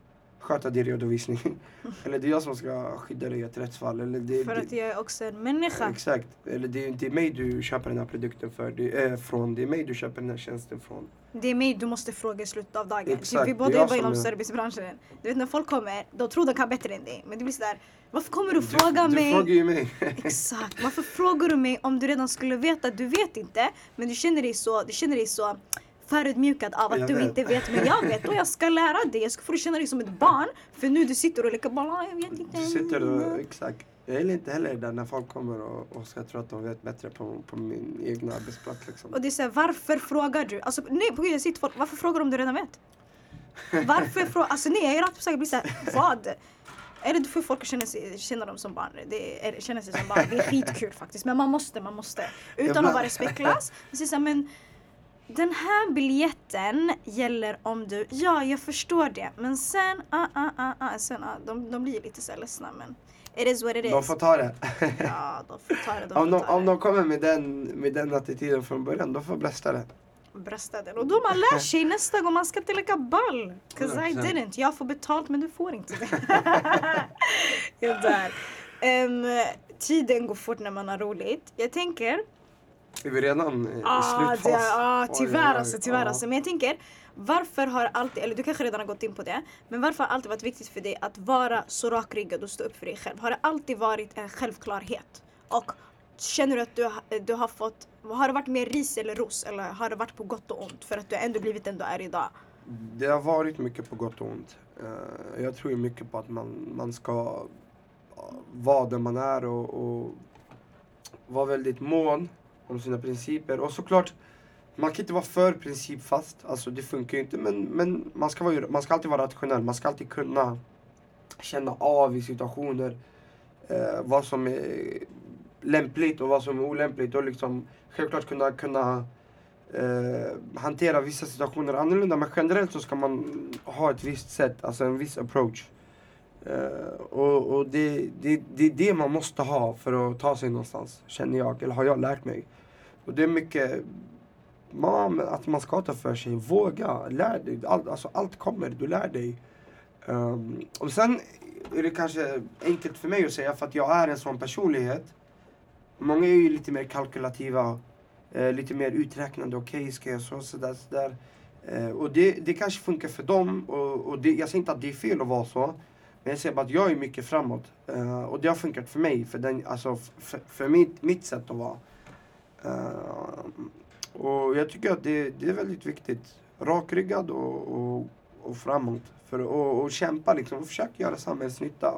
sköta din redovisning. Eller det är jag som ska skydda dig i ett rättsfall. Eller det, För det, att jag är också en människa. Exakt. Eller det, är mig du köper den här produkten för, det är från. Det är mig du köper den här tjänsten från. Det är mig du måste fråga i slutet av dagen. Exakt, vi båda jobbar inom är- servicebranschen. Du vet när folk kommer, de tror de kan bättre än dig. Men det blir sådär, varför kommer du Du, fråga du mig? frågar ju mig. Exakt, varför frågar du mig om du redan skulle veta? Du vet inte, men du känner dig så, du känner dig så förödmjukad av att Jag du vet. inte vet. Men jag vet och jag ska lära dig. Jag ska få känna dig som ett barn. För nu du sitter och leker boll. "Ah, Jag vet inte. Du sitter och, exakt. Jag gillar inte heller där när folk kommer och, och ska tro att de vet bättre på, på min egna arbetsplats liksom. Och det är såhär, varför frågar du? Alltså nej på jag sitter folk, varför frågar du om du redan vet? Varför frågar, alltså nej jag är jag blir såhär, vad? Är det för folk att känna, sig, känna dem som barn? Det är, känna sig som barn. Det är skitkul faktiskt. Men man måste, man måste. Utan att vara respektlös. Men så är det så här, men den här biljetten gäller om du, ja jag förstår det. Men sen, ah, ah, ah, ah, sen ah, de, de blir lite så här ledsna men it is what it is. De får ta det. Ja, de får ta det. De om, de, ta om det. de kommer med den, med den attityden från början, de får blästa det. bröstade. Och då man lär sig nästa gång man ska inte leka ball. Cause I 100%. didn't. Jag får betalt men du får inte det. jag dör. Ehm, tiden går fort när man har roligt. Jag tänker, Är vi redan i ah, slutfas? ah, Oj, oj, tyvärr alltså, tyvärr Ja. alltså. Men jag tänker, varför har alltid, eller du kanske redan har gått in på det, men varför har alltid varit viktigt för dig att vara så rakryggad och stå upp för dig själv? Har det alltid varit en självklarhet? Och känner du att du, du har fått, har det varit mer ris eller ros eller har det varit på gott och ont för att du ändå blivit den du är idag? Det har varit mycket på gott och ont. Eh, jag tror mycket på att man, man ska eh, vara där man är och, och vara väldigt mån om sina principer. Och såklart, man kan inte vara för principfast. Alltså det funkar ju inte. Men, men man, ska vara, man ska alltid vara rationell. Man ska alltid kunna känna av i situationer eh, vad som är lämpligt och vad som är olämpligt. Och liksom självklart kunna, kunna eh, hantera vissa situationer annorlunda. Men generellt så ska man ha ett visst sätt, alltså en viss approach. Eh, och och det, det, det är det man måste ha för att ta sig någonstans, känner jag. Eller har jag lärt mig. Och det är mycket man, att alltså man ska ta för sig. Våga, lär dig. All, alltså, allt kommer, du lär dig. Um, och sen är det kanske enkelt för mig att säga för att jag är en sån personlighet. Många är ju lite mer kalkylativa, eh, lite mer uträknande. Okej, ska jag så, sådär, sådär. Eh, och det, det kanske funkar för dem. Och, och det, jag säger inte att det är fel att vara så. Men jag säger bara att jag är mycket framåt. Uh, och det har funkat för mig, för, den, alltså, f- för, för mitt, mitt sätt att vara. Uh, och jag tycker att det, det är väldigt viktigt. Rakryggad och, och, och framåt. För att och, och kämpa liksom och försöka göra samhällsnytta.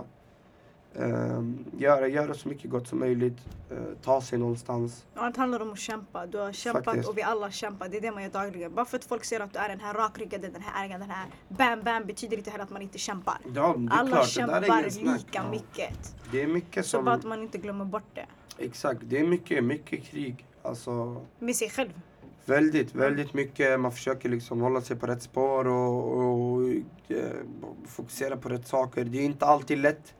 Um, göra, göra så mycket gott som möjligt. eh, ta sig någonstans. Det handlar om att kämpa. Du har kämpat Faktiskt. och vi alla kämpar. Det är det man gör dagligen. Bara för att folk ser att du är den här rakryggade, den här ägaren, den här bam bam betyder inte heller att man inte kämpar. Ja, Alla klart, kämpar lika Ja. mycket. Det är mycket Så som... bara att man inte glömmer bort det. Exakt, det är mycket, mycket krig. Alltså, Med sig själv. väldigt, väldigt mycket. Man försöker liksom hålla sig på rätt spår och, och eh, fokusera på rätt saker. Det är inte alltid lätt.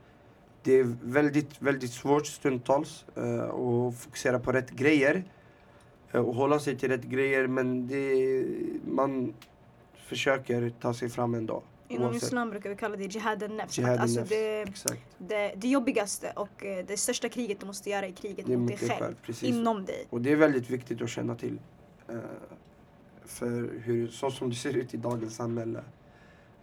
Det är väldigt, väldigt svårt stundtals eh, att fokusera på rätt grejer. eh, och hålla sig till rätt grejer. Men det, man försöker ta sig fram ändå. Inom islam brukar vi kalla det jihad al-nafs. Jihad Alltså det, det, det jobbigaste och eh, det största kriget du måste göra är kriget Det är mot dig själv. precis. Inom dig. Och det är väldigt viktigt att känna till. för hur, så som det ser ut i dagens samhälle.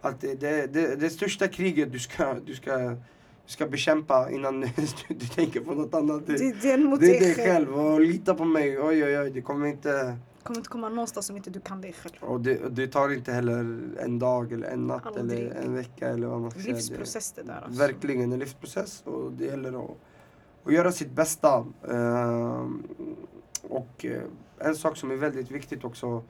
Att det, det, det, det största kriget du ska, du ska, ska bekämpa innan du, du tänker på något annat. Det, Det är mot det dig själv och lita på mig. Oj oj oj, det kommer inte, Kommer inte komma någonstans om inte du kan dig själv. Och det, det tar inte heller en dag eller en natt Aldrig. eller en vecka eller vad man ska säga. Det- Livsprocess det där alltså. Verkligen en livsprocess och det gäller att, att göra sitt bästa. Ehm, och eh, en sak som är väldigt viktigt också.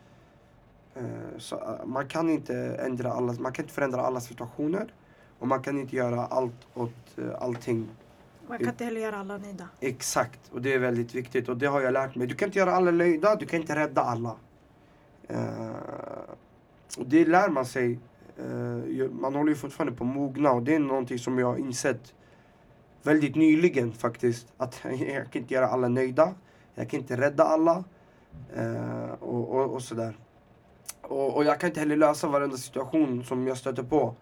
eh, så, eh, man kan inte ändra alla, man kan inte förändra alla situationer. Och man kan inte göra allt åt eh, allting Man kan inte heller göra alla nöjda. Exakt, och det är väldigt viktigt och det har jag lärt mig. Du kan inte göra alla nöjda, du kan inte rädda alla. Eh, och det lär man sig. Ju- man håller ju fortfarande på att mogna och det är någonting som jag har insett väldigt nyligen faktiskt. Att jag kan inte göra alla nöjda, jag kan inte rädda alla eh, och, och, och sådär. Och, och jag kan inte heller lösa varenda situation som jag stöter på.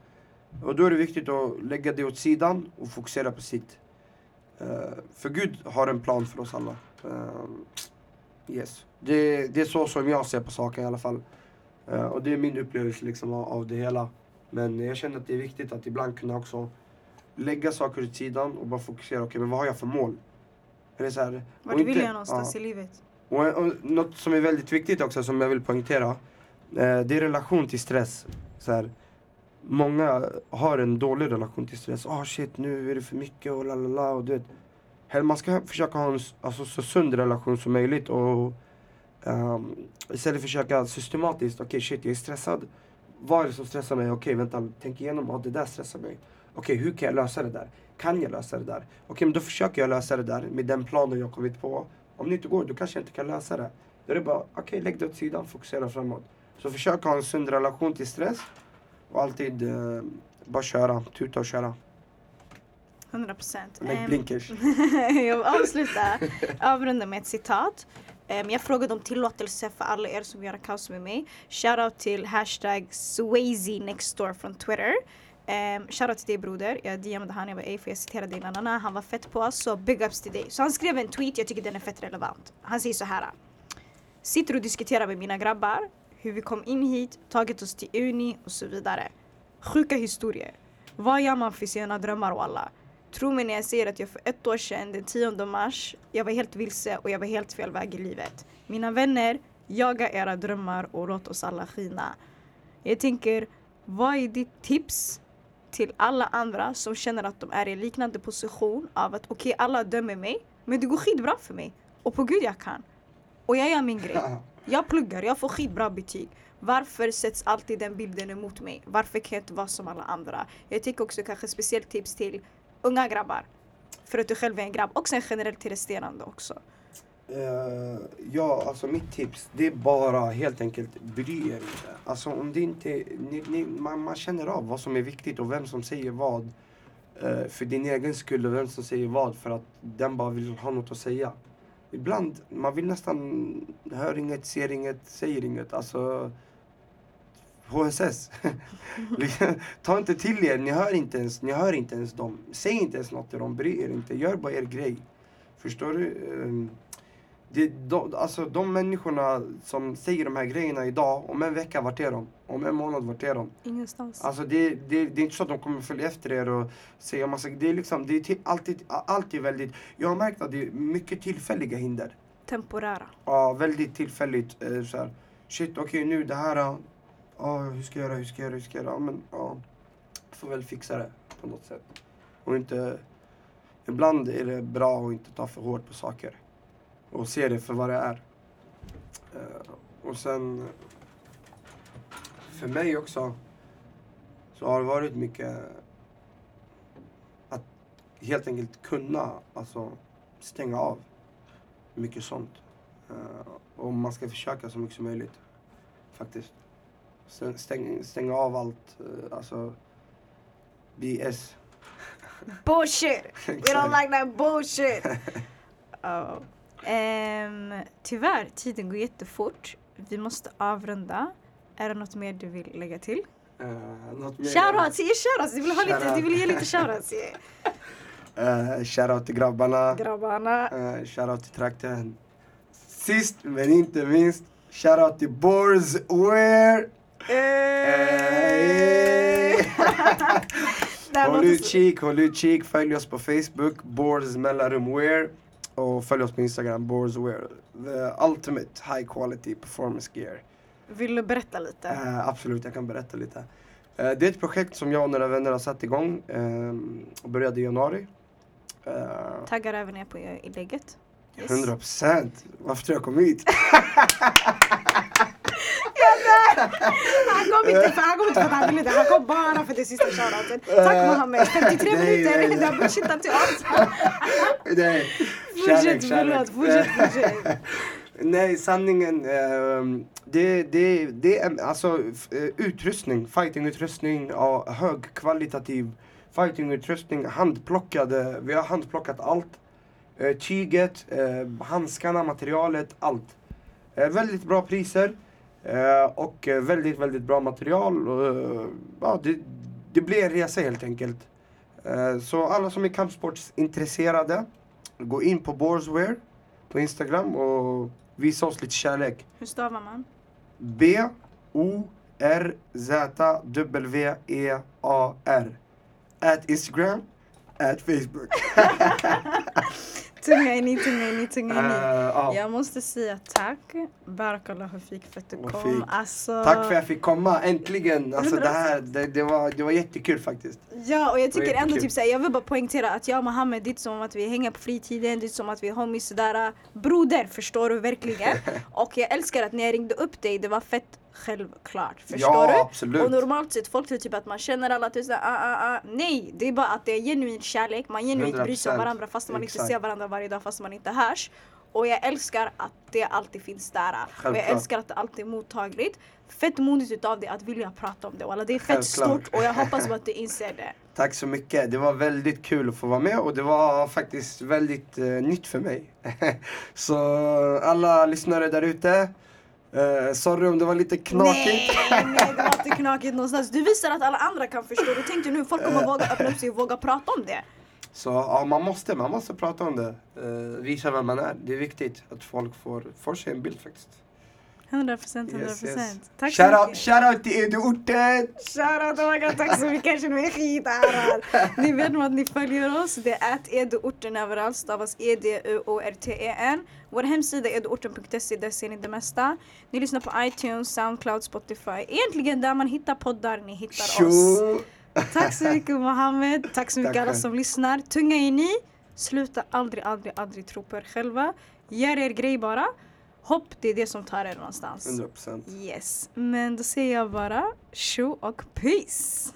Och då är det viktigt att lägga det åt sidan och fokusera på sitt. Eh, för Gud har en plan för oss alla. Eh, yes. det, det är så som jag ser på saken i alla fall. Eh, och det är min upplevelse liksom av, av det hela. Men jag känner att det är viktigt att ibland kunna också lägga saker åt sidan och bara fokusera. Okej, men vad har jag för mål? Är det så här, Vart vill inte- jag någonstans i livet? och, och något som är väldigt viktigt också som jag vill poängtera. Det är relation till stress. Så här, många har en dålig relation till stress. Ah shit nu är det för mycket och la la la och du vet. Man ska försöka ha en alltså, så sund relation som möjligt och um, istället försöka systematiskt. Okej okay, shit jag är stressad. Vad är det som stressar mig? Okej okay, vänta, tänk igenom. Ah, det där stressar mig. Okej okay, hur kan jag lösa det där? Kan jag lösa det där? Okej okay, men då försöker jag lösa det där med den planen jag kommit på. Om det inte går, då kanske jag inte kan lösa det. Då är det bara, okej okay, lägg det åt sidan, fokusera framåt. Så försök ha en sund relation till stress. Och alltid eh, bara köra, tuta och köra. 100 procent. Lägg blinkers. jag vill avsluta, avrunda med ett citat. Em, jag frågade om tillåtelse för alla er som gör kaos med mig. Shoutout till hashtag Swayze Nextdoor från Twitter. Um, shoutout till dig broder. Jag DMade han, jag bara ey får jag citera dig? Nanana. Han var fett på oss så big ups till dig. Så han skrev en tweet, jag tycker den är fett relevant. Han säger så här. Sitter och diskuterar med mina grabbar hur vi kom in hit, tagit oss till uni och så vidare. Sjuka historier. Vad gör man för sina drömmar och alla? Tro mig när jag säger att jag för ett år sedan, den 10 mars, jag var helt vilse och jag var helt fel väg i livet. Mina vänner, jaga era drömmar och låt oss alla skina. Jag tänker, vad är ditt tips till alla andra som känner att de är i en liknande position av att okej, alla dömer mig, men det går skitbra för mig. Och på gud jag kan. Och jag gör min grej. Jag pluggar, jag får skitbra betyg. Varför sätts alltid den bilden emot mig? Varför kan jag inte vara som alla andra? Jag tycker också kanske speciellt tips till unga grabbar. För att du själv är en grabb. Och sen generellt till resterande också. Uh, ja, alltså mitt tips det är bara helt enkelt bry er inte. Alltså om det inte, ni, ni, man, man känner av vad som är viktigt och vem som säger vad. Uh, för din egen skull och vem som säger vad för att den bara vill ha något att säga. Ibland, man vill nästan, hör inget, ser inget, säger inget. Alltså HSS. Ta inte till er, ni hör inte, ens, ni hör inte ens dem. Säg inte ens något till dem, bry er inte. Gör bara er grej. Förstår du? Ehm, det, de, alltså de människorna som säger de här grejerna idag, om en vecka, vart är de? Om en månad, vart är de? Ingenstans. Alltså det, det, det är inte så att de kommer följa efter er och säga massa Det är liksom, det är alltid, alltid väldigt, jag har märkt att det är mycket tillfälliga hinder. Temporära. Ja, väldigt tillfälligt. Eh, så här, shit, okej nu det här, ja, hur ska jag göra, hur ska jag göra, hur ska jag göra? Men ja, får väl fixa det på något sätt. Och inte, ibland är det bra att inte ta för hårt på saker. Och se det för vad det är. Eh, och sen, för mig också, så har det varit mycket att helt enkelt kunna alltså, stänga av mycket sånt. Eh, och man ska försöka så mycket som möjligt. Faktiskt. Stäng, stänga av allt, uh, alltså BS. Bullshit! We don't like that bullshit! oh. Ehm, tyvärr, tiden går jättefort. Vi måste avrunda. Är det något mer du vill lägga till? Uh? Shoutouts! Ge shoutouts! Du vill, ha lite, Shoutout. du vill ge lite shoutouts. Uh, shoutout till grabbarna. Grabbarna. Uh, shoutout till trakten. Sist men inte minst, shoutout till Bors Wear. Håll låter ut så- kik, håll ut kik. Följ oss på Facebook, Bors mellanrum Wear. Och följ oss på Instagram, Borswear. The ultimate high quality performance gear. Vill du berätta lite? Eh, absolut, jag kan berätta lite. Eh, det är ett projekt som jag och några vänner har satt igång. Eh, började i januari. Eh, Taggar även ner på inlägget. Yes. 100 procent. Varför tror jag kom hit? Han kom inte för, han kom inte för att han ville det, han kom bara för det sista shoutouten. Tack Mohammed, 53 Nej, nej, minuter, det har bullshittat till allt. Nej, Fortsätt, förlåt, fortsätt, fortsätt. Nej, sanningen. Eh, det, det, det är alltså eh, utrustning, fightingutrustning, ja, högkvalitativ fightingutrustning, handplockade. Vi har handplockat allt. Eh, tyget, eh, handskarna, materialet, allt. Eh, väldigt bra priser eh, och eh, väldigt, väldigt bra material. Eh, ja, det, det blir en resa helt enkelt. Eh, så alla som är kampsportsintresserade, gå in på Borswear på Instagram och visa oss lite kärlek. Hur stavar man? B O R Z W E A R. At Instagram, at Facebook. Tunga in i, tunga in i, tunga in i. Eh, ja. Jag måste säga tack. Barakallah Fik för att du kom. Alltså, Tack för att jag fick komma, äntligen! Alltså det här, det, det, var, det var jättekul faktiskt. Ja och jag tycker ändå typ såhär, jag vill bara poängtera att jag och Mohammed det är inte som att vi hänger på fritiden, det är som att vi är homies sådär. Broder förstår du verkligen? och jag älskar att när jag ringde upp dig det var fett självklart. Förstår Ja, du? absolut. Och normalt sett folk tror typ att man känner alla tusen, ah, ah, ah. Nej, det är bara att det är genuin kärlek, man genuint bryr sig om 100%. varandra fast man inte Exakt. ser varandra varje dag fast man inte hörs. Och jag älskar att det alltid finns där. Och jag älskar att det alltid är mottagligt. Fett modigt utav dig att vilja prata om det. Walla, det är fett Självklart. stort och jag hoppas att du inser det. Tack så mycket. Det var väldigt kul att få vara med och det var faktiskt väldigt eh, nytt för mig. så alla lyssnare där ute, eh, sorry om det var lite knakigt. Nej, nej, det var inte knakigt någonstans. Du visar att alla andra kan förstå. Du tänkte nu folk kommer våga öppna upp sig och våga prata om det. Så ja, man måste, man måste prata om det. Eh, visa vem man är. Det är viktigt att folk får, får sig en bild faktiskt. 100 procent, 100 Yes, yes. procent. Tack så Shoutout, mycket. shoutout till Edu-orten! Shoutout, oh my god, tack så mycket. Jag känner mig skitärad. Ni vet nog att ni följer oss. Det är att eduorten överallt. Stavas E-D-U-O-R-T-E-N. Vår hemsida är eduorten.se. Där ser ni det mesta. Ni lyssnar på iTunes, Soundcloud, Spotify. Egentligen där man hittar poddar, ni hittar oss. Tjo! Tack så mycket Mohammed. Tack så mycket Tack alla som lyssnar. Tunga in i. Sluta aldrig, aldrig, aldrig tro på er själva. Gör er grej bara. Hopp, det är det som tar er någonstans. 100%. Yes, men då säger jag bara tjo och peace.